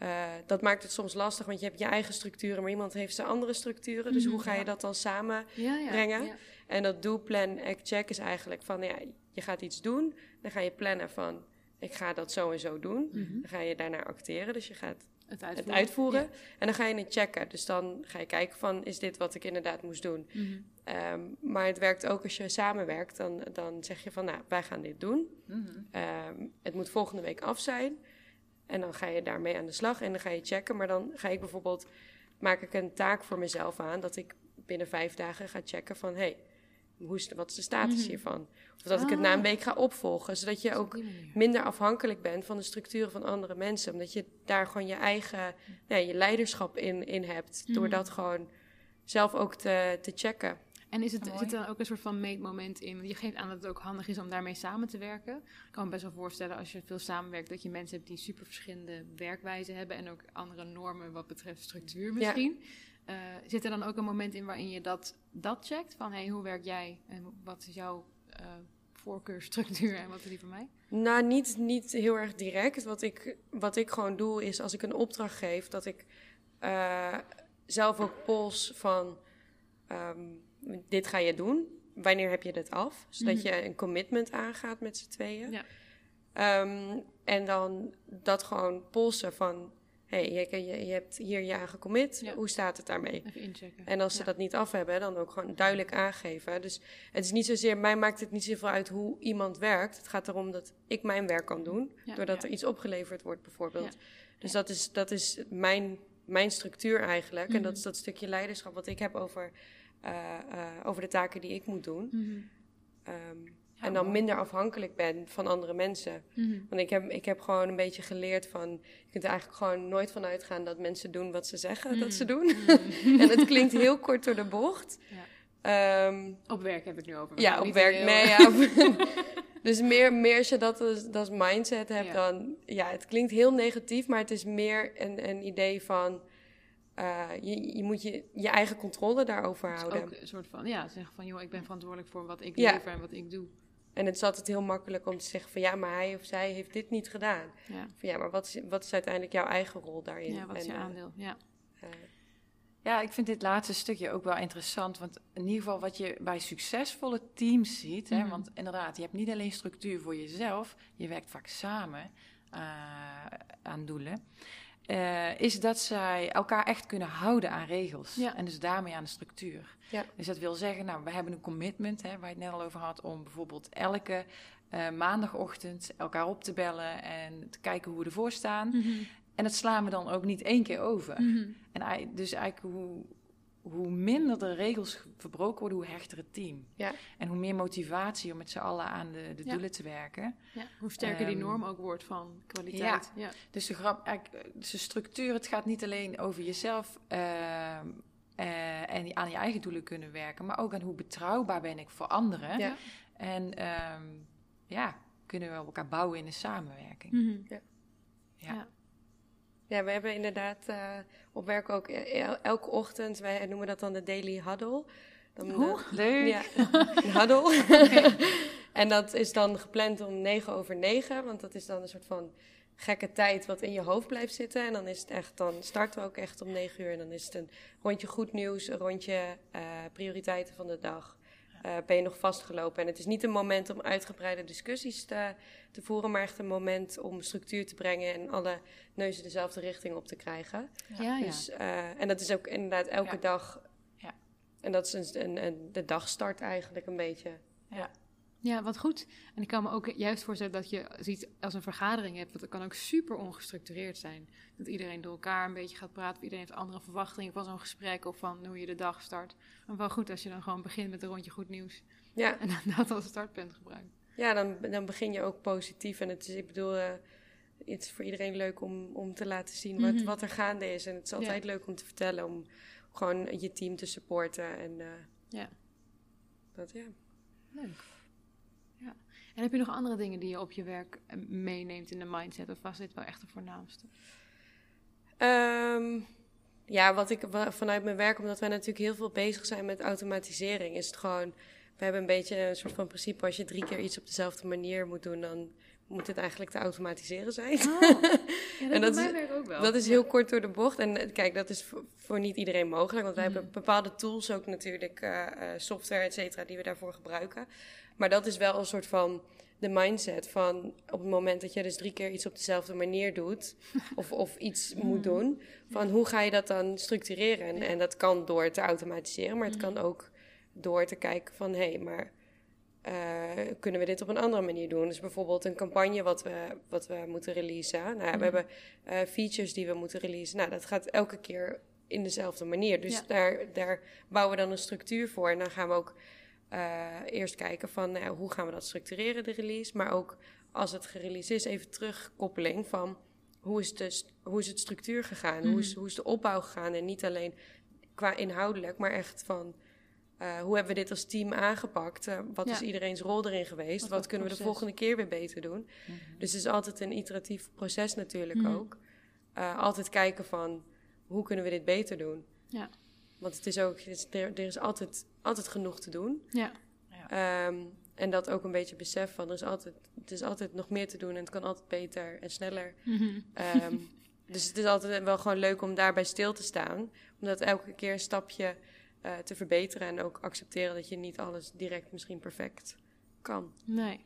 Speaker 3: uh, dat maakt het soms lastig, want je hebt je eigen structuren, maar iemand heeft zijn andere structuren. Dus hoe ga je dat dan samenbrengen? Ja, ja, en dat do, plan, act, check is eigenlijk van, ja, je gaat iets doen, dan ga je plannen van, ik ga dat zo en zo doen. Mhm. Dan ga je daarna acteren, dus je gaat het uitvoeren. Het uitvoeren. En dan ga je het checken. Dus dan ga je kijken van, is dit wat ik inderdaad moest doen? Mm um, maar het werkt ook als je samenwerkt. Dan, dan zeg je van, nou, wij gaan dit doen. Mm -hmm. um, het moet volgende week af zijn. En dan ga je daarmee aan de slag en dan ga je checken. Maar dan ga ik bijvoorbeeld, maak ik een taak voor mezelf aan... dat ik binnen vijf dagen ga checken van... hey, hoe is, wat is de status mm hiervan? Of dat ik het na een ah. week ga opvolgen. Zodat je ook minder afhankelijk bent van de structuren van andere mensen. Omdat je daar gewoon je eigen ja, je leiderschap in, in hebt. Door mhm. dat gewoon zelf ook te, te checken.
Speaker 1: En is het, zit er dan ook een soort van meetmoment in? Je geeft aan dat het ook handig is om daarmee samen te werken. Ik kan me best wel voorstellen als je veel samenwerkt... dat je mensen hebt die super verschillende werkwijzen hebben... en ook andere normen wat betreft structuur misschien. Uh, zit er dan ook een moment in waarin je dat, dat checkt? Van hey, hoe werk jij en wat is jouw uh, voorkeurstructuur en wat is die van mij?
Speaker 3: Nou, niet, niet heel erg direct. Wat ik, wat ik gewoon doe is als ik een opdracht geef, dat ik uh, zelf ook pols van um, dit ga je doen. Wanneer heb je dit af? Zodat mm je een commitment aangaat met z'n tweeën. Ja. Um, en dan dat gewoon polsen van hey, je, je, je, hebt hier je aan gecommit, hoe staat het daarmee?
Speaker 1: Even inchecken.
Speaker 3: En als ze dat niet af hebben, dan ook gewoon duidelijk aangeven. Dus het is niet zozeer, mij maakt het niet zoveel uit hoe iemand werkt. Het gaat erom dat ik mijn werk kan doen, doordat er iets opgeleverd wordt bijvoorbeeld. Dus dat is, dat is mijn, mijn structuur eigenlijk. En dat mhm. is dat stukje leiderschap wat ik heb over, uh, uh, over de taken die ik moet doen.
Speaker 1: Mm
Speaker 3: en dan minder afhankelijk ben van andere mensen.
Speaker 1: Mhm.
Speaker 3: Want ik heb, ik heb gewoon een beetje geleerd van... je kunt er eigenlijk gewoon nooit van uitgaan dat mensen doen wat ze zeggen dat ze doen. en het klinkt heel kort door de bocht.
Speaker 1: Ja.
Speaker 3: Ehm,
Speaker 1: Op werk heb ik nu over.
Speaker 3: Ja, op werk. Nee, ja. dus meer, meer als je dat als, als mindset hebt,
Speaker 1: Ja.
Speaker 3: dan... Ja, het klinkt heel negatief, maar het is meer een, een idee van... eh, je, je moet je, je eigen controle daarover houden.
Speaker 1: ook een soort van, ja, zeggen van, joh, ik ben verantwoordelijk voor wat ik
Speaker 3: Ja.
Speaker 1: lever en wat ik doe.
Speaker 3: En het is altijd heel makkelijk om te zeggen van... ja, maar hij of zij heeft dit niet gedaan.
Speaker 1: Ja,
Speaker 3: Van, ja, maar wat is, wat is uiteindelijk jouw eigen rol daarin?
Speaker 1: ja wat is je
Speaker 3: En, eh,
Speaker 1: aandeel? Ja.
Speaker 3: eh,
Speaker 2: Ja, ik vind dit laatste stukje ook wel interessant. Want in ieder geval wat je bij succesvolle teams ziet. Hè,
Speaker 1: Mhm.
Speaker 2: Want inderdaad, je hebt niet alleen structuur voor jezelf. Je werkt vaak samen eh, aan doelen. Eh, is dat zij elkaar echt kunnen houden aan regels.
Speaker 1: Ja.
Speaker 2: En dus daarmee aan de structuur.
Speaker 3: Ja.
Speaker 2: Dus dat wil zeggen, nou, we hebben een commitment, hè, waar je het net al over had, om bijvoorbeeld elke eh, maandagochtend elkaar op te bellen en te kijken hoe we ervoor staan.
Speaker 1: Mhm.
Speaker 2: En dat slaan we dan ook niet één keer over.
Speaker 1: Mhm.
Speaker 2: En dus eigenlijk hoe, hoe minder de regels ge- verbroken worden, hoe hechter het team.
Speaker 3: Ja.
Speaker 2: En hoe meer motivatie om met z'n allen aan de, de
Speaker 1: Ja.
Speaker 2: doelen te werken.
Speaker 1: Ja, hoe sterker die
Speaker 2: Ehm,
Speaker 1: norm ook wordt van kwaliteit. Ja.
Speaker 2: Dus de, grap, eigenlijk, eh, dus de structuur, het gaat niet alleen over jezelf ehm, eh, en aan je eigen doelen kunnen werken, maar ook aan hoe betrouwbaar ben ik voor anderen.
Speaker 3: Ja.
Speaker 2: En ehm, ja, kunnen we op elkaar bouwen in de samenwerking.
Speaker 1: Mhm.
Speaker 2: Ja.
Speaker 1: Ja.
Speaker 3: Ja, we hebben inderdaad eh, op werk ook eh, el- elke ochtend, wij noemen dat dan de daily huddle. Dan,
Speaker 2: Leuk.
Speaker 3: ja, een huddle. en dat is dan gepland om negen over negen, want dat is dan een soort van gekke tijd wat in je hoofd blijft zitten. En dan is het echt, dan starten we ook echt om negen uur. En dan is het een rondje goed nieuws, een rondje eh, prioriteiten van de dag. Eh, ben je nog vastgelopen? En het is niet een moment om uitgebreide discussies te, te voeren, maar echt een moment om structuur te brengen en alle neuzen dezelfde richting op te krijgen.
Speaker 1: Ja.
Speaker 3: Dus, eh, en dat is ook inderdaad elke dag.
Speaker 2: Ja.
Speaker 3: En dat is een, een, een- de dagstart eigenlijk een beetje.
Speaker 1: Ja, wat goed. En ik kan me ook juist voorstellen dat je ziet als een vergadering hebt, want dat kan ook super ongestructureerd zijn. Dat iedereen door elkaar een beetje gaat praten, of iedereen heeft andere verwachtingen van zo'n gesprek of van hoe je de dag start. Maar wel goed als je dan gewoon begint met een rondje goed nieuws
Speaker 3: Ja,
Speaker 1: en dan dat als startpunt gebruikt.
Speaker 3: ja dan, dan begin je ook positief. En het is, ik bedoel, eh, het is voor iedereen leuk om, om te laten zien wat,
Speaker 1: Mhm.
Speaker 3: wat er gaande is. En het is altijd leuk om te vertellen, om gewoon je team te supporten. En eh,
Speaker 1: Ja.
Speaker 3: dat, ja.
Speaker 1: Leuk. En heb je nog andere dingen die je op je werk eh, meeneemt in de mindset? Of was dit wel echt de voornaamste?
Speaker 3: Ehm, ja, wat ik vanuit mijn werk, omdat wij natuurlijk heel veel bezig zijn met automatisering, is het gewoon. We hebben een beetje een soort van principe: als je drie keer iets op dezelfde manier moet doen, dan moet het eigenlijk te automatiseren zijn.
Speaker 1: Ja, dat,
Speaker 3: En dat
Speaker 1: is ook wel.
Speaker 3: Dat is heel kort door de bocht. En eh, kijk, dat is voor, voor niet iedereen mogelijk. Want wij
Speaker 1: Mhm.
Speaker 3: hebben bepaalde tools ook natuurlijk, eh, software, et cetera, die we daarvoor gebruiken. Maar dat is wel een soort van de mindset van op het moment dat je dus drie keer iets op dezelfde manier doet, of, of iets moet doen, van hoe ga je dat dan structureren? En, en dat kan door te automatiseren, maar het kan
Speaker 1: Mhm.
Speaker 3: ook door te kijken van hé, hey, maar eh, kunnen we dit op een andere manier doen? Dus bijvoorbeeld een campagne wat we, wat we moeten releasen. Nou, ja, we hebben eh, features die we moeten releasen. Nou, dat gaat elke keer in dezelfde manier. Dus
Speaker 1: Ja.
Speaker 3: daar, daar bouwen we dan een structuur voor. En dan gaan we ook eerst kijken van nou, hoe gaan we dat structureren, de release. Maar ook als het gereleased is, even terugkoppeling van hoe is, de, hoe is het structuur gegaan? Hoe, is,
Speaker 1: Mhm.
Speaker 3: hoe is de opbouw gegaan? En niet alleen qua inhoudelijk, maar echt van... eh, hoe hebben we dit als team aangepakt? Eh, wat
Speaker 1: Ja.
Speaker 3: is iedereen's rol erin geweest?
Speaker 1: Wat
Speaker 3: kunnen we de volgende keer weer beter doen?
Speaker 2: Mhm.
Speaker 3: Dus het is altijd een iteratief proces natuurlijk
Speaker 1: Mhm.
Speaker 3: ook. Eh, altijd kijken van, hoe kunnen we dit beter doen?
Speaker 1: Ja.
Speaker 3: Want het is ook, het is- er, er is altijd, altijd genoeg te doen.
Speaker 1: Ja,
Speaker 3: Ehm, en dat ook een beetje besef van, er is altijd, het is altijd nog meer te doen en het kan altijd beter en sneller.
Speaker 1: Mhm.
Speaker 3: Ehm, dus het is altijd wel gewoon leuk om daarbij stil te staan. Om dat elke keer een stapje eh, te verbeteren en ook accepteren dat je niet alles direct misschien perfect kan.
Speaker 1: nee.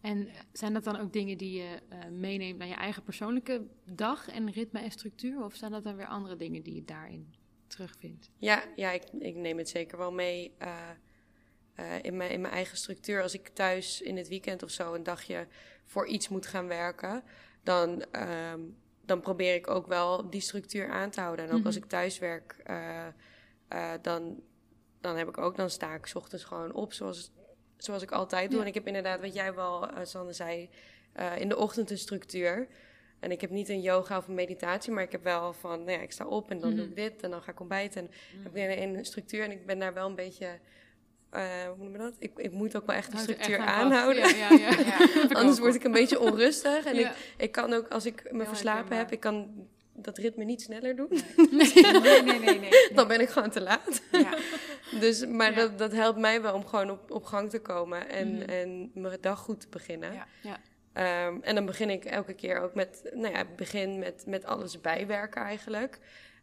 Speaker 1: En zijn dat dan ook dingen die je eh, meeneemt naar je eigen persoonlijke dag en ritme en structuur? Of zijn dat dan weer andere dingen die je daarin terugvindt?
Speaker 3: Ja, ja ik, ik neem het zeker wel mee eh, eh, in, mijn, in mijn eigen structuur. Als ik thuis in het weekend of zo een dagje voor iets moet gaan werken, dan, ehm, dan probeer ik ook wel die structuur aan te houden. En ook
Speaker 1: Mhm.
Speaker 3: als ik thuis werk, eh, dan, dan heb ik ook, dan sta ik 's ochtends gewoon op zoals zoals ik altijd doe. En ik heb inderdaad, wat jij wel, Sanne zei, in de ochtend een structuur. En ik heb niet een yoga of een meditatie, maar ik heb wel van, nou ja, ik sta op en dan doe ik mhm. dit en dan ga ik ontbijten. En mm. heb ik een, een structuur en ik ben daar wel een beetje uh, hoe noem je dat? Ik, ik moet ook wel echt de structuur aanhouden. Ja, ja, ja. Anders word ik een beetje onrustig. En ik, ik kan ook, als ik me verslapen heb, ik kan dat ritme niet sneller doen. Nee, nee, nee, nee, nee, Dan ben ik gewoon te laat. dus, maar dat, dat helpt mij wel om gewoon op, op gang te komen en, mm en mijn dag goed te beginnen. Ja. Um, en dan begin ik elke keer ook met, nou ja, begin met, met alles bijwerken eigenlijk.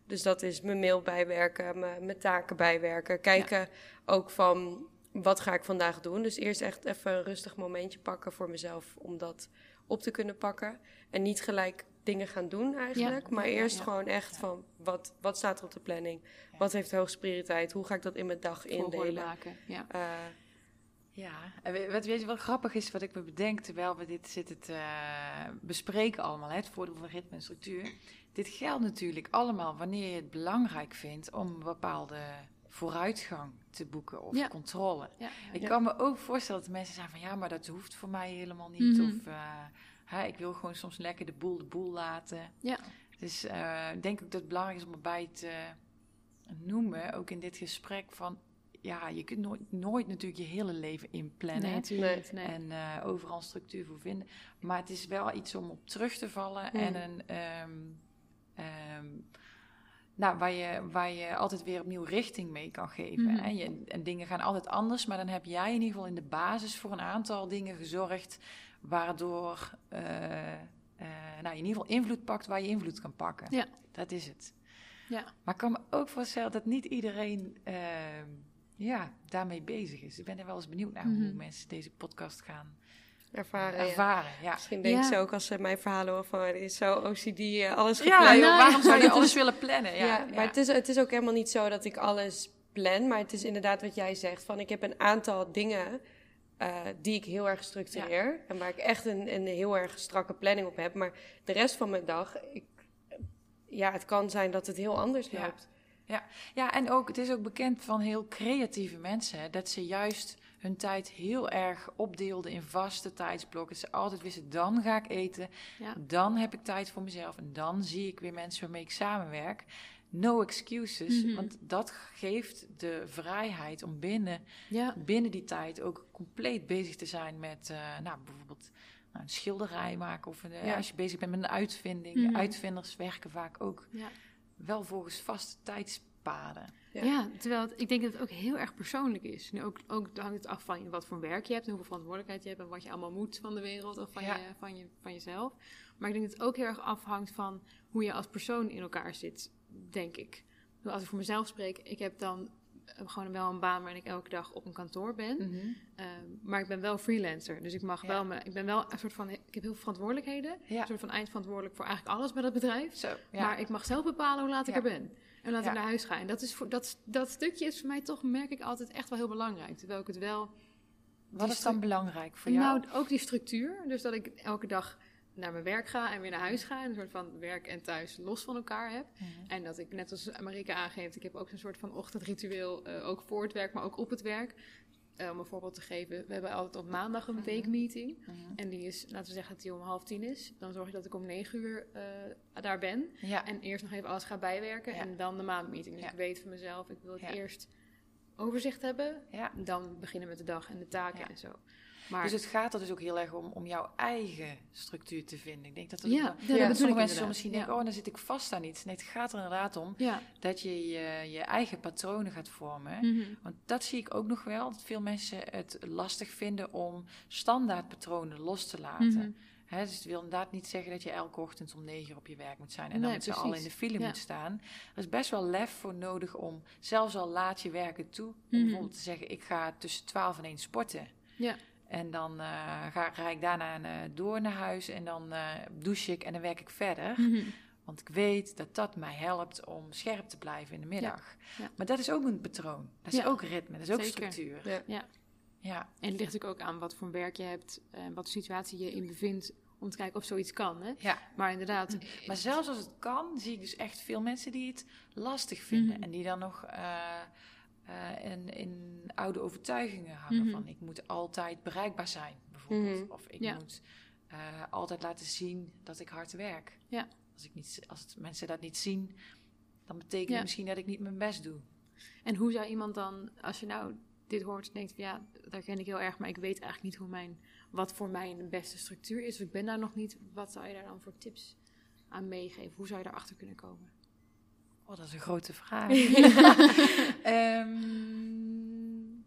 Speaker 3: Dus dat is mijn mail bijwerken, mijn, mijn taken bijwerken. Kijken ook van wat ga ik vandaag doen. Dus eerst echt even een rustig momentje pakken voor mezelf om dat op te kunnen pakken. En niet gelijk dingen gaan doen eigenlijk. maar eerst gewoon echt van wat, wat staat er op de planning? Wat heeft hoogste prioriteit? Hoe ga ik dat in mijn dag indelen? Maken. Ja. Uh,
Speaker 2: ja, en wat, weet je wat grappig is, wat ik me bedenk terwijl we dit zitten te uh, bespreken allemaal, hè, het voordeel van ritme en structuur. Dit geldt natuurlijk allemaal wanneer je het belangrijk vindt om een bepaalde vooruitgang te boeken of controle. ik kan me ook voorstellen dat mensen zeggen van ja, maar dat hoeft voor mij helemaal niet. Mhm. Of uh, hè, ik wil gewoon soms lekker de boel de boel laten. Ja. Dus uh, ik denk ook dat het belangrijk is om erbij te noemen, ook in dit gesprek, van ja, je kunt nooit, nooit natuurlijk je hele leven inplannen. Nee, nee. En uh, overal structuur voor vinden. Maar het is wel iets om op terug te vallen en een. Um, um, nou, waar je, waar je altijd weer opnieuw richting mee kan geven. En, je, en dingen gaan altijd anders, maar dan heb jij in ieder geval in de basis voor een aantal dingen gezorgd, waardoor uh, uh, nou, je in ieder geval invloed pakt waar je invloed kan pakken. Ja. Dat is het. Ja. Maar ik kan me ook voorstellen dat niet iedereen uh, ja, daarmee bezig is. Ik ben er wel eens benieuwd naar hoe mhm. mensen deze podcast gaan
Speaker 3: ervaren.
Speaker 2: ervaren ja.
Speaker 3: Misschien denken ze ook als ze mijn verhalen horen van het is zo OCD, eh, alles
Speaker 2: gepland. Ja, waarom zou je alles willen plannen? Ja,
Speaker 3: ja, maar Het, is, het is ook helemaal niet zo dat ik alles plan, maar het is inderdaad wat jij zegt. Van ik heb een aantal dingen uh, die ik heel erg structureer en waar ik echt een, een heel erg strakke planning op heb. Maar de rest van mijn dag, ik, ja, het kan zijn dat het heel anders loopt.
Speaker 2: Ja. ja, en ook, het is ook bekend van heel creatieve mensen dat ze juist hun tijd heel erg opdeelden in vaste tijdsblokken. Ze altijd wisten, dan ga ik eten, dan heb ik tijd voor mezelf en dan zie ik weer mensen waarmee ik samenwerk. No excuses, mhm. want dat geeft de vrijheid om binnen, binnen die tijd ook compleet bezig te zijn met, uh, nou, bijvoorbeeld nou, een schilderij maken of een, als je bezig bent met een uitvinding. Mhm. Uitvinders werken vaak ook wel volgens vaste tijdspaden.
Speaker 1: Ja. terwijl ik denk dat het ook heel erg persoonlijk is. Nu ook, ook hangt het af van wat voor werk je hebt, en hoeveel verantwoordelijkheid je hebt en wat je allemaal moet van de wereld of van, je, van, je, van jezelf. Maar ik denk dat het ook heel erg afhangt van hoe je als persoon in elkaar zit, denk ik. Als ik voor mezelf spreek, ik heb dan gewoon wel een baan waarin ik elke dag op een kantoor ben. Mhm. Ehm, maar ik ben wel freelancer. Dus ik mag wel me. Ik ben wel een soort van. Ik heb heel veel verantwoordelijkheden. Een soort van eindverantwoordelijk voor eigenlijk alles bij dat bedrijf. Zo, maar ik mag zelf bepalen hoe laat ik er ben. En laat ik naar huis gaan. En dat, is voor, dat, dat stukje is voor mij toch, merk ik altijd, echt wel heel belangrijk. Terwijl ik het wel...
Speaker 2: Wat is dan belangrijk voor jou?
Speaker 1: Nou, ook die structuur. Dus dat ik elke dag naar mijn werk ga en weer naar huis ga. En een soort van werk en thuis los van elkaar heb. Mhm. En dat ik, net als Marika aangeeft, ik heb ook zo'n soort van ochtendritueel. Uh, ook voor het werk, maar ook op het werk. Uh, om een voorbeeld te geven, we hebben altijd op maandag een mhm. weekmeeting. Mhm. En die is, laten we zeggen dat die om half tien is. Dan zorg ik dat ik om negen uur uh, daar ben. En eerst nog even alles ga bijwerken. En dan de maandmeeting. Dus ik weet van mezelf, ik wil het eerst overzicht hebben. Dan beginnen met de dag en de taken en zo.
Speaker 2: Maar, dus het gaat er dus ook heel erg om, om jouw eigen structuur te vinden. Ik denk dat, dat ja, ja, sommige mensen misschien denken, oh, dan zit ik vast aan iets. Nee, het gaat er inderdaad om dat je, je je eigen patronen gaat vormen. Mhm. Want dat zie ik ook nog wel, dat veel mensen het lastig vinden om standaardpatronen los te laten. Mm dus het wil inderdaad niet zeggen dat je elke ochtend om negen uur op je werk moet zijn en dan met z'n allen in de file moet staan. Er is best wel lef voor nodig om zelfs al laat je werken toe, om mhm. bijvoorbeeld te zeggen: ik ga tussen twaalf en één sporten. Ja. En dan uh, ga, ga, ik daarna uh, door naar huis en dan uh, douche ik en dan werk ik verder. Mhm. Want ik weet dat dat mij helpt om scherp te blijven in de middag. Maar dat is ook een patroon. Dat is ook ritme, dat is ook structuur. Ja. ja.
Speaker 1: Ja. En het ligt ook aan wat voor werk je hebt en wat situatie je in bevindt om te kijken of zoiets kan. Hè? Ja. Maar inderdaad.
Speaker 2: Maar zelfs als het kan, zie ik dus echt veel mensen die het lastig vinden. Mhm. En die dan nog uh, en in oude overtuigingen hangen. Van ik moet altijd bereikbaar zijn, bijvoorbeeld. Of ik moet altijd laten zien dat ik hard werk.
Speaker 1: Ja.
Speaker 2: Als, ik niet, als het, mensen dat niet zien, dan betekent het misschien dat ik niet mijn best doe.
Speaker 1: En hoe zou iemand dan, als je nou dit hoort, denkt van ja, daar ken ik heel erg, maar ik weet eigenlijk niet hoe mijn, wat voor mij een beste structuur is. Of ik ben daar nog niet. Wat zou je daar dan voor tips aan meegeven? Hoe zou je daarachter kunnen komen?
Speaker 2: Oh, dat is een grote vraag. um,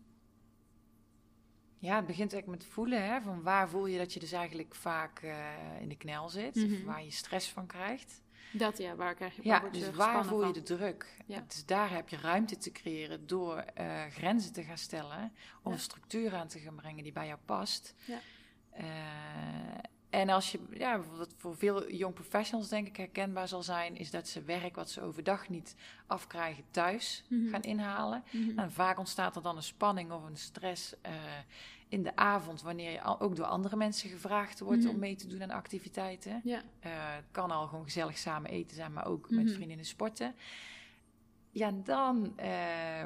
Speaker 2: ja, het begint eigenlijk met voelen. Hè, van waar voel je dat je dus eigenlijk vaak uh, in de knel zit? Of mhm. waar je stress van krijgt.
Speaker 1: Dat ja, waar krijg je
Speaker 2: Ja, dus waar voel je de druk? Ja. Dus daar heb je ruimte te creëren door uh, grenzen te gaan stellen. Om een structuur aan te gaan brengen die bij jou past.
Speaker 1: Ja.
Speaker 2: Uh, en als je, ja, wat voor veel jong professionals denk ik herkenbaar zal zijn, is dat ze werk wat ze overdag niet afkrijgen thuis mm gaan inhalen. Mm En vaak ontstaat er dan een spanning of een stress uh, in de avond, wanneer je ook door andere mensen gevraagd wordt mm om mee te doen aan activiteiten.
Speaker 1: Ja.
Speaker 2: Uh, het kan al gewoon gezellig samen eten zijn, maar ook met mhm. vriendinnen sporten. Ja, dan uh,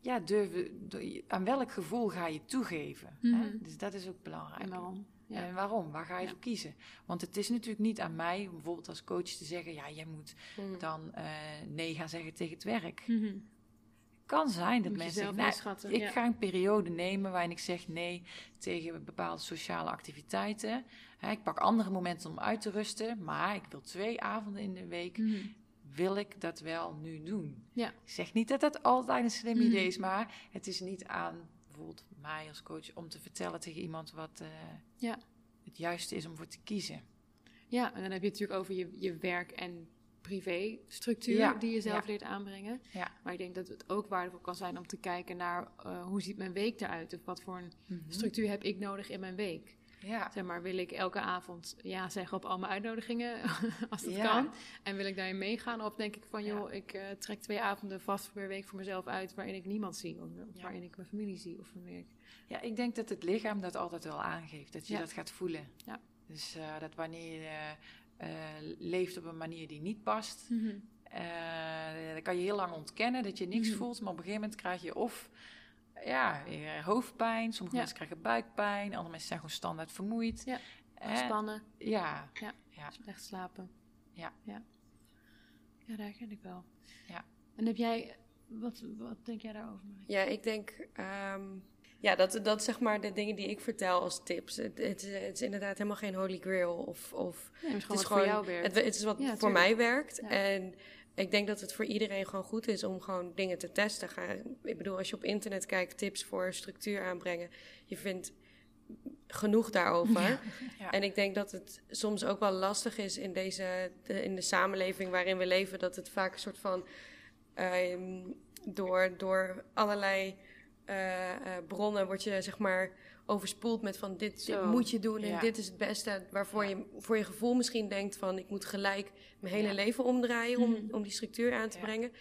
Speaker 2: ja, durven, aan welk gevoel ga je toegeven? Hè? Mhm. Dus dat is ook belangrijk.
Speaker 1: En waarom?
Speaker 2: Ja. En waarom? Waar ga je voor kiezen? Want het is natuurlijk niet aan mij, bijvoorbeeld als coach, te zeggen: ja, jij moet mhm. dan uh, nee gaan zeggen tegen het werk.
Speaker 1: Mm
Speaker 2: kan zijn dat mensen zeggen, nou, ik ga een periode nemen waarin ik zeg nee tegen bepaalde sociale activiteiten. ik pak andere momenten om uit te rusten, maar ik wil twee avonden in de week, mhm. wil ik dat wel nu doen.
Speaker 1: Ja.
Speaker 2: Ik zeg niet dat dat altijd een slim idee is, maar het is niet aan bijvoorbeeld mij als coach om te vertellen tegen iemand wat uh,
Speaker 1: ja.
Speaker 2: het juiste is om voor te kiezen.
Speaker 1: Ja, en dan heb je het natuurlijk over je, je werk en privé-structuur die je zelf leert aanbrengen.
Speaker 2: Ja.
Speaker 1: Maar ik denk dat het ook waardevol kan zijn om te kijken naar uh, hoe ziet mijn week eruit? Of wat voor een mhm. structuur heb ik nodig in mijn week?
Speaker 2: Ja.
Speaker 1: Zeg maar, wil ik elke avond ja zeggen op al mijn uitnodigingen, als dat kan? En wil ik daarin meegaan? Of denk ik van, joh, ik uh, trek twee avonden vast per week voor mezelf uit... waarin ik niemand zie, of, waarin ik mijn familie zie of wanneer ik...
Speaker 2: Ja, ik denk dat het lichaam dat altijd wel aangeeft, dat je dat gaat voelen.
Speaker 1: Ja.
Speaker 2: Dus uh, dat wanneer je uh, leeft op een manier die niet past.
Speaker 1: Mm
Speaker 2: -hmm. dan kan je heel lang ontkennen dat je niks mhm. voelt, maar op een gegeven moment krijg je of ja, hoofdpijn, sommige mensen krijgen buikpijn, andere mensen zijn gewoon standaard vermoeid.
Speaker 1: Ja. Spannen.
Speaker 2: Ja.
Speaker 1: ja. ja. Slecht slapen.
Speaker 2: Ja.
Speaker 1: ja. Ja, daar ken ik wel.
Speaker 2: Ja.
Speaker 1: En heb jij, wat, wat denk jij daarover?
Speaker 3: Ja, ik denk um, ja, dat, dat zeg maar de dingen die ik vertel als tips. Het, het, is inderdaad helemaal geen holy grail. Of, of
Speaker 1: het is gewoon voor jou werkt.
Speaker 3: Het, het is wat voor mij werkt. En ik denk dat het voor iedereen gewoon goed is om gewoon dingen te testen. Ga, ik bedoel, als je op internet kijkt, tips voor structuur aanbrengen. Je vindt genoeg daarover. Ja, En ik denk dat het soms ook wel lastig is in, deze, de, in de samenleving waarin we leven. Dat het vaak een soort van... Uh, door, door allerlei uh, bronnen word je zeg maar overspoeld met van dit, moet je doen en dit is het beste. Waarvoor je voor je gevoel misschien denkt van ik moet gelijk mijn hele leven omdraaien om, mhm. om die structuur aan te brengen.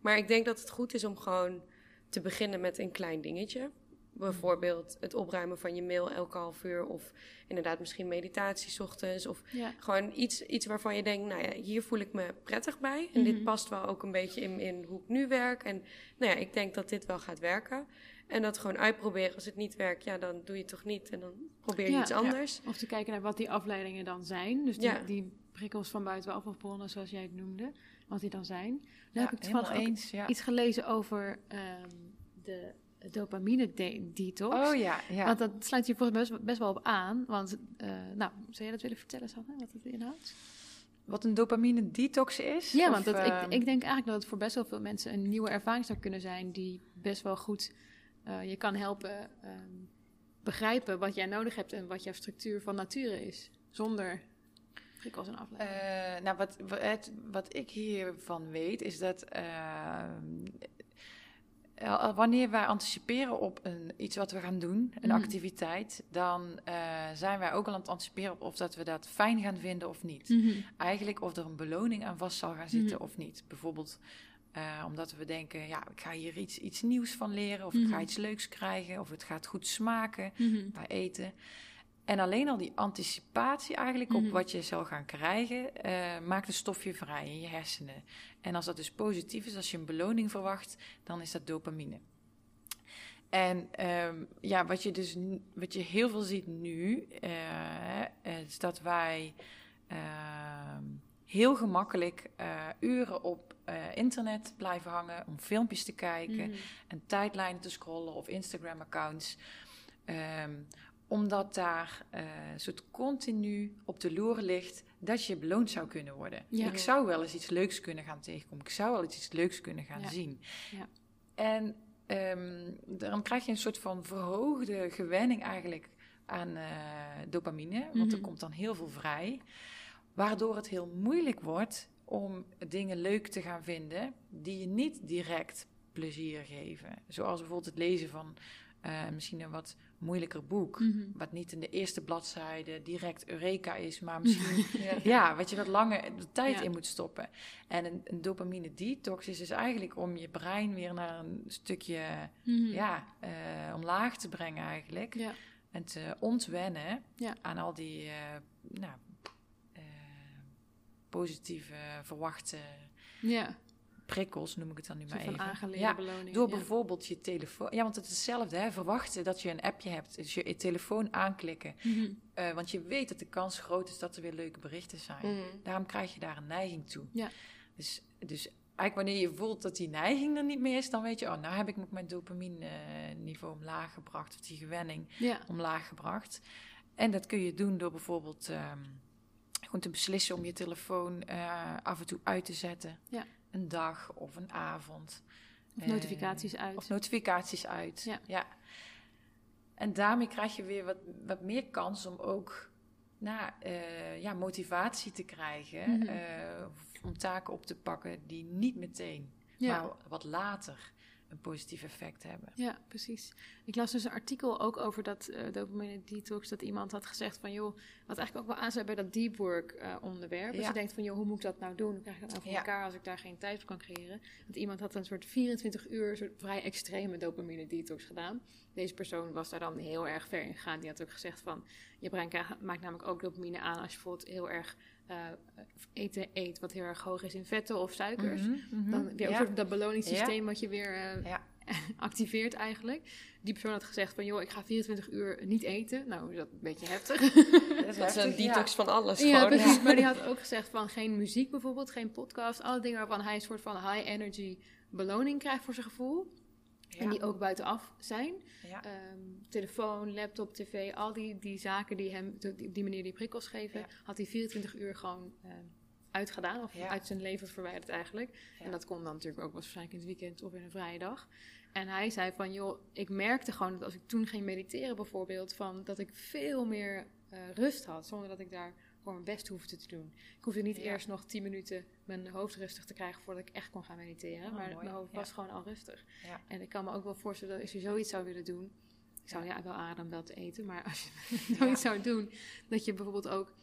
Speaker 3: Maar ik denk dat het goed is om gewoon te beginnen met een klein dingetje. Bijvoorbeeld het opruimen van je mail elke half uur. Of inderdaad misschien meditatie ochtends. Of gewoon iets, iets waarvan je denkt, nou ja, hier voel ik me prettig bij. En dit mhm. past wel ook een beetje in, in hoe ik nu werk. En nou ja, ik denk dat dit wel gaat werken. En dat gewoon uitproberen. Als het niet werkt, ja, dan doe je het toch niet. En dan probeer je iets anders.
Speaker 1: Of te kijken naar wat die afleidingen dan zijn. Dus die, die prikkels van buitenaf of bronnen, zoals jij het noemde. Wat die dan zijn. Dan heb ik toevallig eens, iets gelezen over um, de dopamine detox.
Speaker 2: Oh ja, ja.
Speaker 1: Want dat sluit je volgens mij best, wel op aan. Want, uh, nou, zou jij dat willen vertellen, Sanne, wat het inhoudt?
Speaker 2: Wat een dopamine detox is?
Speaker 1: Ja, want dat, ik, ehm, ik denk eigenlijk dat het voor best wel veel mensen een nieuwe ervaring zou kunnen zijn... die best wel goed uh, je kan helpen um, begrijpen wat jij nodig hebt en wat jouw structuur van nature is. Zonder prikkels en afleiding.
Speaker 2: Uh, nou, wat, wat, wat, ik hiervan weet is dat uh, wanneer wij anticiperen op een, iets wat we gaan doen, een mm. activiteit, dan uh, zijn wij ook al aan het anticiperen op of dat we dat fijn gaan vinden of niet.
Speaker 1: Mm -hmm.
Speaker 2: Eigenlijk of er een beloning aan vast zal gaan zitten mm -hmm. of niet. Bijvoorbeeld uh, omdat we denken, ja, ik ga hier iets, iets nieuws van leren, of ik ga mhm. iets leuks krijgen, of het gaat goed smaken
Speaker 1: mm -hmm.
Speaker 2: bij eten. En alleen al die anticipatie eigenlijk op
Speaker 1: Mhm.
Speaker 2: wat je zal gaan krijgen, eh, maakt een stofje vrij in je hersenen. En als dat dus positief is, als je een beloning verwacht, dan is dat dopamine. En ehm, ja, wat je dus wat je heel veel ziet nu, eh, is dat wij ehm, heel gemakkelijk eh, uren op eh, internet blijven hangen om filmpjes te kijken
Speaker 1: Mhm.
Speaker 2: en tijdlijnen te scrollen of Instagram-accounts. Ehm, omdat daar een soort continu op de loer ligt dat je beloond zou kunnen worden.
Speaker 1: Ja.
Speaker 2: Ik zou wel eens iets leuks kunnen gaan tegenkomen. Ik zou wel eens iets leuks kunnen gaan
Speaker 1: Ja.
Speaker 2: zien.
Speaker 1: Ja.
Speaker 2: En ehm, dan krijg je een soort van verhoogde gewenning eigenlijk aan dopamine. Want er
Speaker 1: Mhm.
Speaker 2: komt dan heel veel vrij. Waardoor het heel moeilijk wordt om dingen leuk te gaan vinden die je niet direct plezier geven. Zoals bijvoorbeeld het lezen van eh, misschien een wat moeilijker boek.
Speaker 1: Mhm.
Speaker 2: Wat niet in de eerste bladzijde direct Eureka is, maar misschien
Speaker 3: Ja.
Speaker 2: ja, wat je wat langer de tijd
Speaker 1: Ja.
Speaker 2: in moet stoppen. En een, een dopamine detox is dus eigenlijk om je brein weer naar een stukje
Speaker 1: Mhm.
Speaker 2: ja, eh, omlaag te brengen eigenlijk.
Speaker 1: Ja.
Speaker 2: En te ontwennen aan al die eh, nou, positieve verwachte
Speaker 1: Ja,
Speaker 2: prikkels, noem ik het dan nu maar even.
Speaker 1: aangeleerde
Speaker 2: Ja,
Speaker 1: beloning.
Speaker 2: door
Speaker 1: ja.
Speaker 2: bijvoorbeeld je telefoon. Ja, want het is hetzelfde, hè? Verwachten dat je een appje hebt. Dus je, je telefoon aanklikken.
Speaker 1: Mhm.
Speaker 2: Eh, want je weet dat de kans groot is dat er weer leuke berichten zijn.
Speaker 3: Mhm.
Speaker 2: Daarom krijg je daar een neiging toe.
Speaker 1: Ja.
Speaker 2: Dus, dus eigenlijk wanneer je voelt dat die neiging er niet meer is, dan weet je, oh, nou heb ik nog mijn dopamine eh, niveau omlaag gebracht. Of die gewenning
Speaker 1: Ja,
Speaker 2: omlaag gebracht. En dat kun je doen door bijvoorbeeld ehm, gewoon te beslissen om je telefoon eh, af en toe uit te zetten.
Speaker 1: Ja.
Speaker 2: Een dag of een avond.
Speaker 1: of
Speaker 2: Eh,
Speaker 1: notificaties uit.
Speaker 2: Of notificaties uit.
Speaker 1: Ja.
Speaker 2: En daarmee krijg je weer wat, wat meer kans om ook nou, eh, ja, motivatie te krijgen.
Speaker 1: Mhm.
Speaker 2: eh, om taken op te pakken die niet meteen,
Speaker 1: ja.
Speaker 2: maar wat later een positief effect hebben.
Speaker 1: Ja, precies. Ik las dus een artikel ook over dat eh, dopamine detox. Dat iemand had gezegd van, joh, wat eigenlijk ook wel aansluit bij dat deep work eh, onderwerp. Dus
Speaker 2: Ja.
Speaker 1: je denkt van, joh, hoe moet ik dat nou doen? Hoe krijg ik dat nou voor
Speaker 2: Ja.
Speaker 1: elkaar als ik daar geen tijd voor kan creëren? Want iemand had een soort 24 uur, soort vrij extreme dopamine detox gedaan. Deze persoon was daar dan heel erg ver in gegaan. Die had ook gezegd van, je brein krijgt- maakt namelijk ook dopamine aan als je bijvoorbeeld heel erg eh, eten eet wat heel erg hoog is in vetten of suikers.
Speaker 2: Mhm, mhm.
Speaker 1: Dan weer
Speaker 2: Ja.
Speaker 1: over dat beloningssysteem wat je weer eh,
Speaker 2: Ja.
Speaker 1: activeert eigenlijk. Die persoon had gezegd van, joh, ik ga 24 uur niet eten. Nou, is dat een beetje heftig.
Speaker 3: Dat is een detox van alles
Speaker 1: ja,
Speaker 3: gewoon.
Speaker 1: precies. Maar die had ook gezegd van geen muziek bijvoorbeeld, geen podcast. Alle dingen waarvan hij een soort van high energy beloning krijgt voor zijn gevoel.
Speaker 2: Ja.
Speaker 1: En die ook buitenaf zijn.
Speaker 2: Ja.
Speaker 1: Ehm, telefoon, laptop, tv, al die, die zaken die hem die- op die manier die prikkels geven,
Speaker 2: Ja.
Speaker 1: had hij 24 uur gewoon ehm, uitgedaan. Of uit zijn leven verwijderd eigenlijk. En dat kon dan natuurlijk ook waarschijnlijk in het weekend of in een vrije dag. En hij zei van, joh, ik merkte gewoon dat als ik toen ging mediteren bijvoorbeeld, van dat ik veel meer eh, rust had, zonder dat ik daar gewoon mijn best hoefde te doen. Ik hoefde niet
Speaker 2: Ja.
Speaker 1: eerst nog 10 minuten mijn hoofd rustig te krijgen voordat ik echt kon gaan mediteren.
Speaker 2: Oh,
Speaker 1: maar
Speaker 2: mooi.
Speaker 1: mijn hoofd
Speaker 2: Ja.
Speaker 1: was gewoon al rustig.
Speaker 2: Ja.
Speaker 1: En ik kan me ook wel voorstellen dat als je zoiets zou willen doen, ik zou ja, wel aanraden om dat te eten, maar als je zoiets zou doen, dat je bijvoorbeeld ook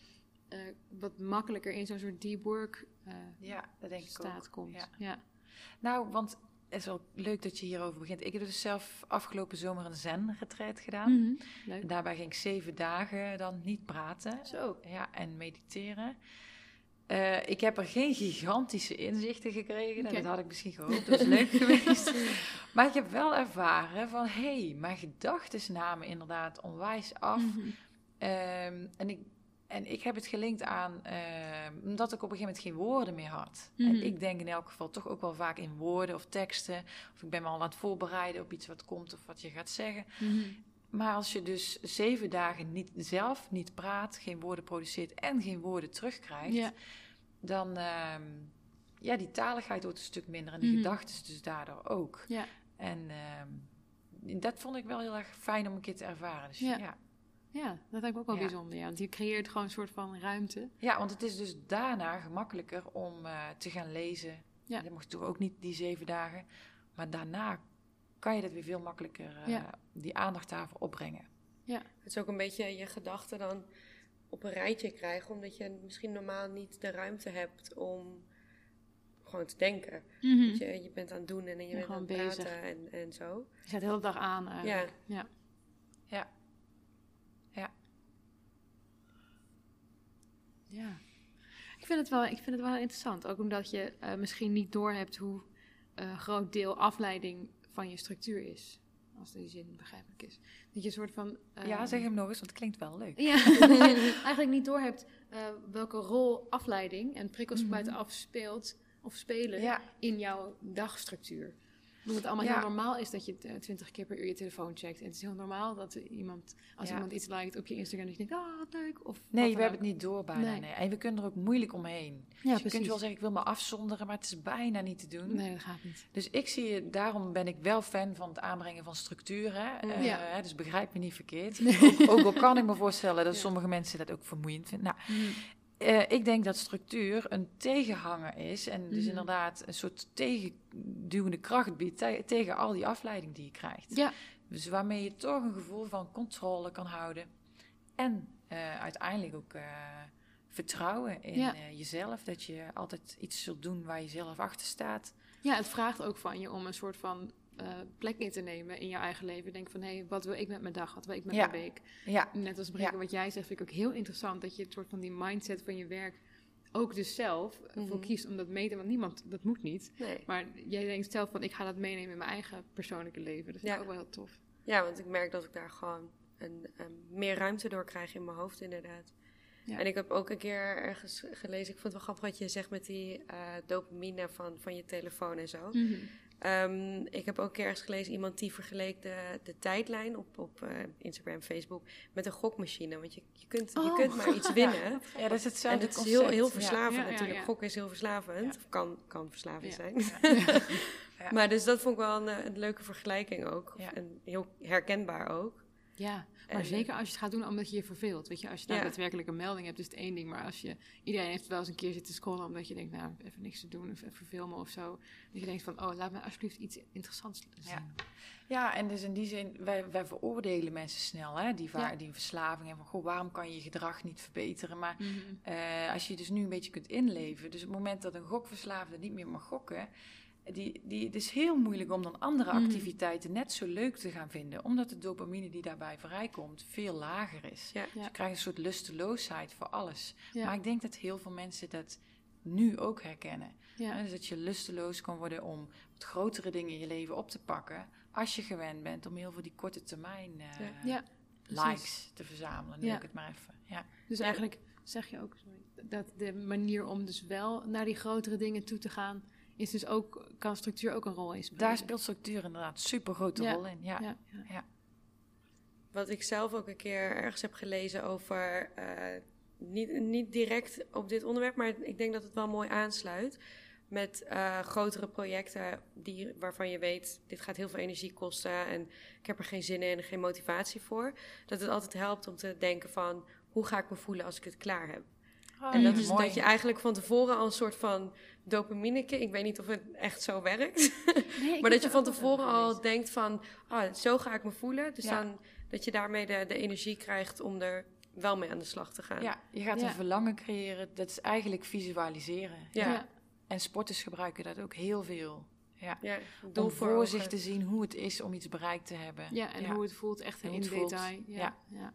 Speaker 1: eh, wat makkelijker in zo'n soort deep work eh,
Speaker 2: Ja, dat denk ik
Speaker 1: staat
Speaker 2: ook.
Speaker 1: komt.
Speaker 2: Ja. Nou, want is wel leuk dat je hierover begint. Ik heb dus zelf afgelopen zomer een zen-retreat gedaan.
Speaker 1: Mhm. Leuk.
Speaker 2: En daarbij ging ik zeven dagen dan niet praten
Speaker 1: Zo.
Speaker 2: ja, en mediteren. Eh, ik heb er geen gigantische inzichten gekregen.
Speaker 1: Oké.
Speaker 2: Dat had ik misschien gehoopt. Dat is leuk geweest. Maar ik heb wel ervaren van... hé, hey, mijn gedachten namen inderdaad onwijs af.
Speaker 1: Mhm.
Speaker 2: Ehm, en, ik, en ik heb het gelinkt aan... ehm, omdat ik op een gegeven moment geen woorden meer had.
Speaker 1: Mhm.
Speaker 2: En ik denk in elk geval toch ook wel vaak in woorden of teksten. Of ik ben me al aan het voorbereiden op iets wat komt of wat je gaat zeggen.
Speaker 1: Mhm.
Speaker 2: Maar als je dus zeven dagen niet, zelf niet praat, geen woorden produceert en geen woorden terugkrijgt,
Speaker 1: Ja.
Speaker 2: dan ehm ja, die taligheid wordt een stuk minder en die
Speaker 1: Mhm.
Speaker 2: gedachten dus daardoor ook.
Speaker 1: Ja.
Speaker 2: En ehm, dat vond ik wel heel erg fijn om een keer te ervaren. Dus,
Speaker 1: Ja.
Speaker 2: ja. Ja.
Speaker 1: ja, dat lijkt me ook wel
Speaker 2: Ja.
Speaker 1: bijzonder. Ja. Want je creëert gewoon een soort van ruimte.
Speaker 2: want het is dus daarna gemakkelijker om eh, te gaan lezen.
Speaker 1: Ja.
Speaker 2: Dat mocht toch ook niet die zeven dagen. Maar daarna kan je dat weer veel makkelijker, eh,
Speaker 1: Ja.
Speaker 2: die aandacht daarvoor opbrengen.
Speaker 3: Het is ook een beetje je gedachten dan op een rijtje krijgen, omdat je misschien normaal niet de ruimte hebt om gewoon te denken. Dat je, je bent aan het doen en je
Speaker 1: Ja,
Speaker 3: bent
Speaker 1: gewoon
Speaker 3: aan het praten
Speaker 1: bezig.
Speaker 3: en, en zo.
Speaker 1: Je staat de hele dag aan eigenlijk. Ja.
Speaker 2: Ja. Ja.
Speaker 1: Vind het wel, ik vind het wel interessant. Ook omdat je uh, misschien niet doorhebt hoe uh, groot deel afleiding van je structuur is. Als die zin begrijpelijk is. Dat je een soort van.
Speaker 2: ja, ehm, zeg hem nog eens, want het klinkt wel leuk.
Speaker 1: Ja, eigenlijk niet doorhebt welke rol afleiding en prikkels mm -hmm. buitenaf speelt of spelen in jouw dagstructuur omdat het allemaal heel normaal is dat je twintig keer per uur je telefoon checkt. En het is heel normaal dat iemand, als iemand iets liked op je Instagram, dat je denkt, ah, wat leuk. Of
Speaker 2: nee, we hebben het niet door bijna. Nee. En we kunnen er ook moeilijk omheen. Ja, dus je kunt wel zeggen, ik wil me afzonderen, maar het is bijna niet te doen.
Speaker 1: Nee, dat gaat niet.
Speaker 2: Dus ik zie, daarom ben ik wel fan van het aanbrengen van structuren. Mm. Uh, dus begrijp me niet verkeerd. Ook, ook, al kan ik me voorstellen dat sommige mensen dat ook vermoeiend vinden. Nou, mm. Uh, ik denk dat structuur een tegenhanger is. En dus mm. inderdaad een soort tegenduwende kracht biedt te tegen al die afleiding die je krijgt. Ja. Dus waarmee je toch een gevoel van controle kan houden. En uh, uiteindelijk ook uh, vertrouwen in ja. jezelf. Dat je altijd iets zult doen waar je zelf achter staat.
Speaker 1: Ja, het vraagt ook van je om een soort van uh, plek in te nemen in je eigen leven. Denk van, hé, hey, wat wil ik met mijn dag? Wat wil ik met mijn week? Ja. Net als Breken, wat jij zegt, vind ik ook heel interessant... dat je het soort van die mindset van je werk ook dus zelf mm voor kiest om dat mee te... Want niemand, dat moet niet. Nee. Maar jij denkt zelf van, ik ga dat meenemen in mijn eigen persoonlijke leven. Dat vind ik ook wel heel tof.
Speaker 3: Ja, want ik merk dat ik daar gewoon een, een meer ruimte door krijg in mijn hoofd inderdaad. Ja. En ik heb ook een keer ergens gelezen, ik vond het wel grappig wat je zegt met die uh, dopamine van, van je telefoon en zo. Mm Um, ik heb ook ergens gelezen iemand die vergeleek de, de tijdlijn op, op uh, Instagram, Facebook met een gokmachine. Want je, je, kunt, oh. je kunt maar iets winnen.
Speaker 2: Ja, dat is hetzelfde.
Speaker 3: En het is heel, heel verslavend ja, natuurlijk. Gokken is heel verslavend. Of kan, kan verslavend zijn. maar dus dat vond ik wel een, een leuke vergelijking ook. En heel herkenbaar ook.
Speaker 1: Ja, maar zeker als je het gaat doen omdat je je verveelt. Weet je, als je daar daadwerkelijk een melding hebt, is het één ding. Maar als je, iedereen heeft wel eens een keer zitten scrollen omdat je denkt, nou, even niks te doen of even filmen of zo. Dat je denkt van, oh, laat me alsjeblieft iets interessants zien.
Speaker 2: Ja, ja en dus in die zin, wij, wij veroordelen mensen snel, hè, die, ja. die verslaving hebben. Goh, waarom kan je je gedrag niet verbeteren? Maar mm -hmm. uh, als je dus nu een beetje kunt inleven, dus op het moment dat een gokverslaafde niet meer mag gokken die, die, het is heel moeilijk om dan andere mhm. activiteiten net zo leuk te gaan vinden, omdat de dopamine die daarbij vrijkomt veel lager is. Ja. Dus je krijgt een soort lusteloosheid voor alles. Maar ik denk dat heel veel mensen dat nu ook herkennen. Ja. Dus dat je lusteloos kan worden om wat grotere dingen in je leven op te pakken, als je gewend bent om heel veel die korte termijn uh, likes te verzamelen. Noem ik het maar even. Ja.
Speaker 1: Dus eigenlijk zeg je ook dat de manier om dus wel naar die grotere dingen toe te gaan is dus ook, kan structuur ook een rol in
Speaker 2: spelen. Daar speelt structuur inderdaad super grote rol in. Ja. Ja, ja.
Speaker 3: Wat ik zelf ook een keer ergens heb gelezen over, uh, niet, niet direct op dit onderwerp, maar ik denk dat het wel mooi aansluit met uh, grotere projecten die, waarvan je weet, dit gaat heel veel energie kosten en ik heb er geen zin in en geen motivatie voor. Dat het altijd helpt om te denken van, hoe ga ik me voelen als ik het klaar heb? Oh, en dat is dat je eigenlijk van tevoren al een soort van dopamine Ik weet niet of het echt zo werkt. Nee, maar dat je van tevoren al denkt van, ah, zo ga ik me voelen. Dus dan dat je daarmee de, de energie krijgt om er wel mee aan de slag te gaan.
Speaker 2: Ja, je gaat een verlangen creëren. Dat is eigenlijk visualiseren. Ja. En sporters gebruiken dat ook heel veel. Ja. ja om voor zich te zien hoe het is om iets bereikt te hebben.
Speaker 1: Ja, en hoe het voelt echt in detail. Ja. ja.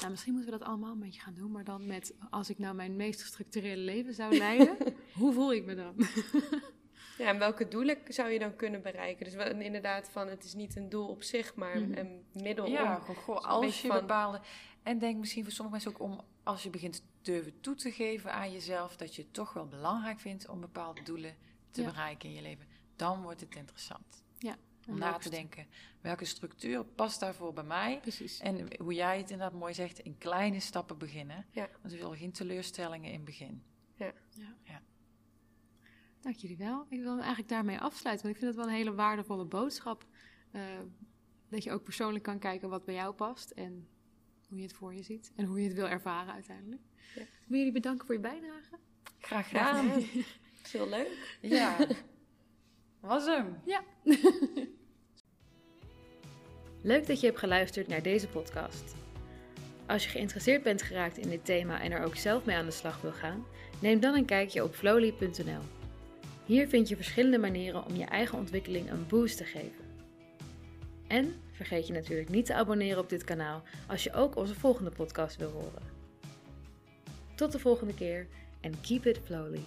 Speaker 1: Nou, misschien moeten we dat allemaal een beetje gaan doen, maar dan met als ik nou mijn meest gestructureerde leven zou leiden, hoe voel ik me dan?
Speaker 3: ja, en welke doelen zou je dan kunnen bereiken? Dus inderdaad, van het is niet een doel op zich, maar mhm. een middel.
Speaker 2: Ja, om, goh, als je van... bepaalde. En denk misschien voor sommige mensen ook om als je begint te durven toe te geven aan jezelf dat je het toch wel belangrijk vindt om bepaalde doelen te bereiken in je leven. Dan wordt het interessant. Ja. Om na te denken, welke structuur past daarvoor bij mij? Precies. En hoe jij het inderdaad mooi zegt, in kleine stappen beginnen. Ja. Want er willen geen teleurstellingen in het begin. Ja. ja.
Speaker 1: ja. Dank jullie wel. Ik wil eigenlijk daarmee afsluiten, want ik vind het wel een hele waardevolle boodschap. Uh, dat je ook persoonlijk kan kijken wat bij jou past en hoe je het voor je ziet en hoe je het wil ervaren uiteindelijk. Ja. Wil jullie bedanken voor je bijdrage?
Speaker 2: Graag gedaan. Ja.
Speaker 3: Heel leuk.
Speaker 2: Ja. Was hem.
Speaker 1: Ja. Leuk dat je hebt geluisterd naar deze podcast. Als je geïnteresseerd bent geraakt in dit thema en er ook zelf mee aan de slag wil gaan, neem dan een kijkje op flowly.nl. Hier vind je verschillende manieren om je eigen ontwikkeling een boost te geven. En vergeet je natuurlijk niet te abonneren op dit kanaal als je ook onze volgende podcast wil horen. Tot de volgende keer and keep it flowly.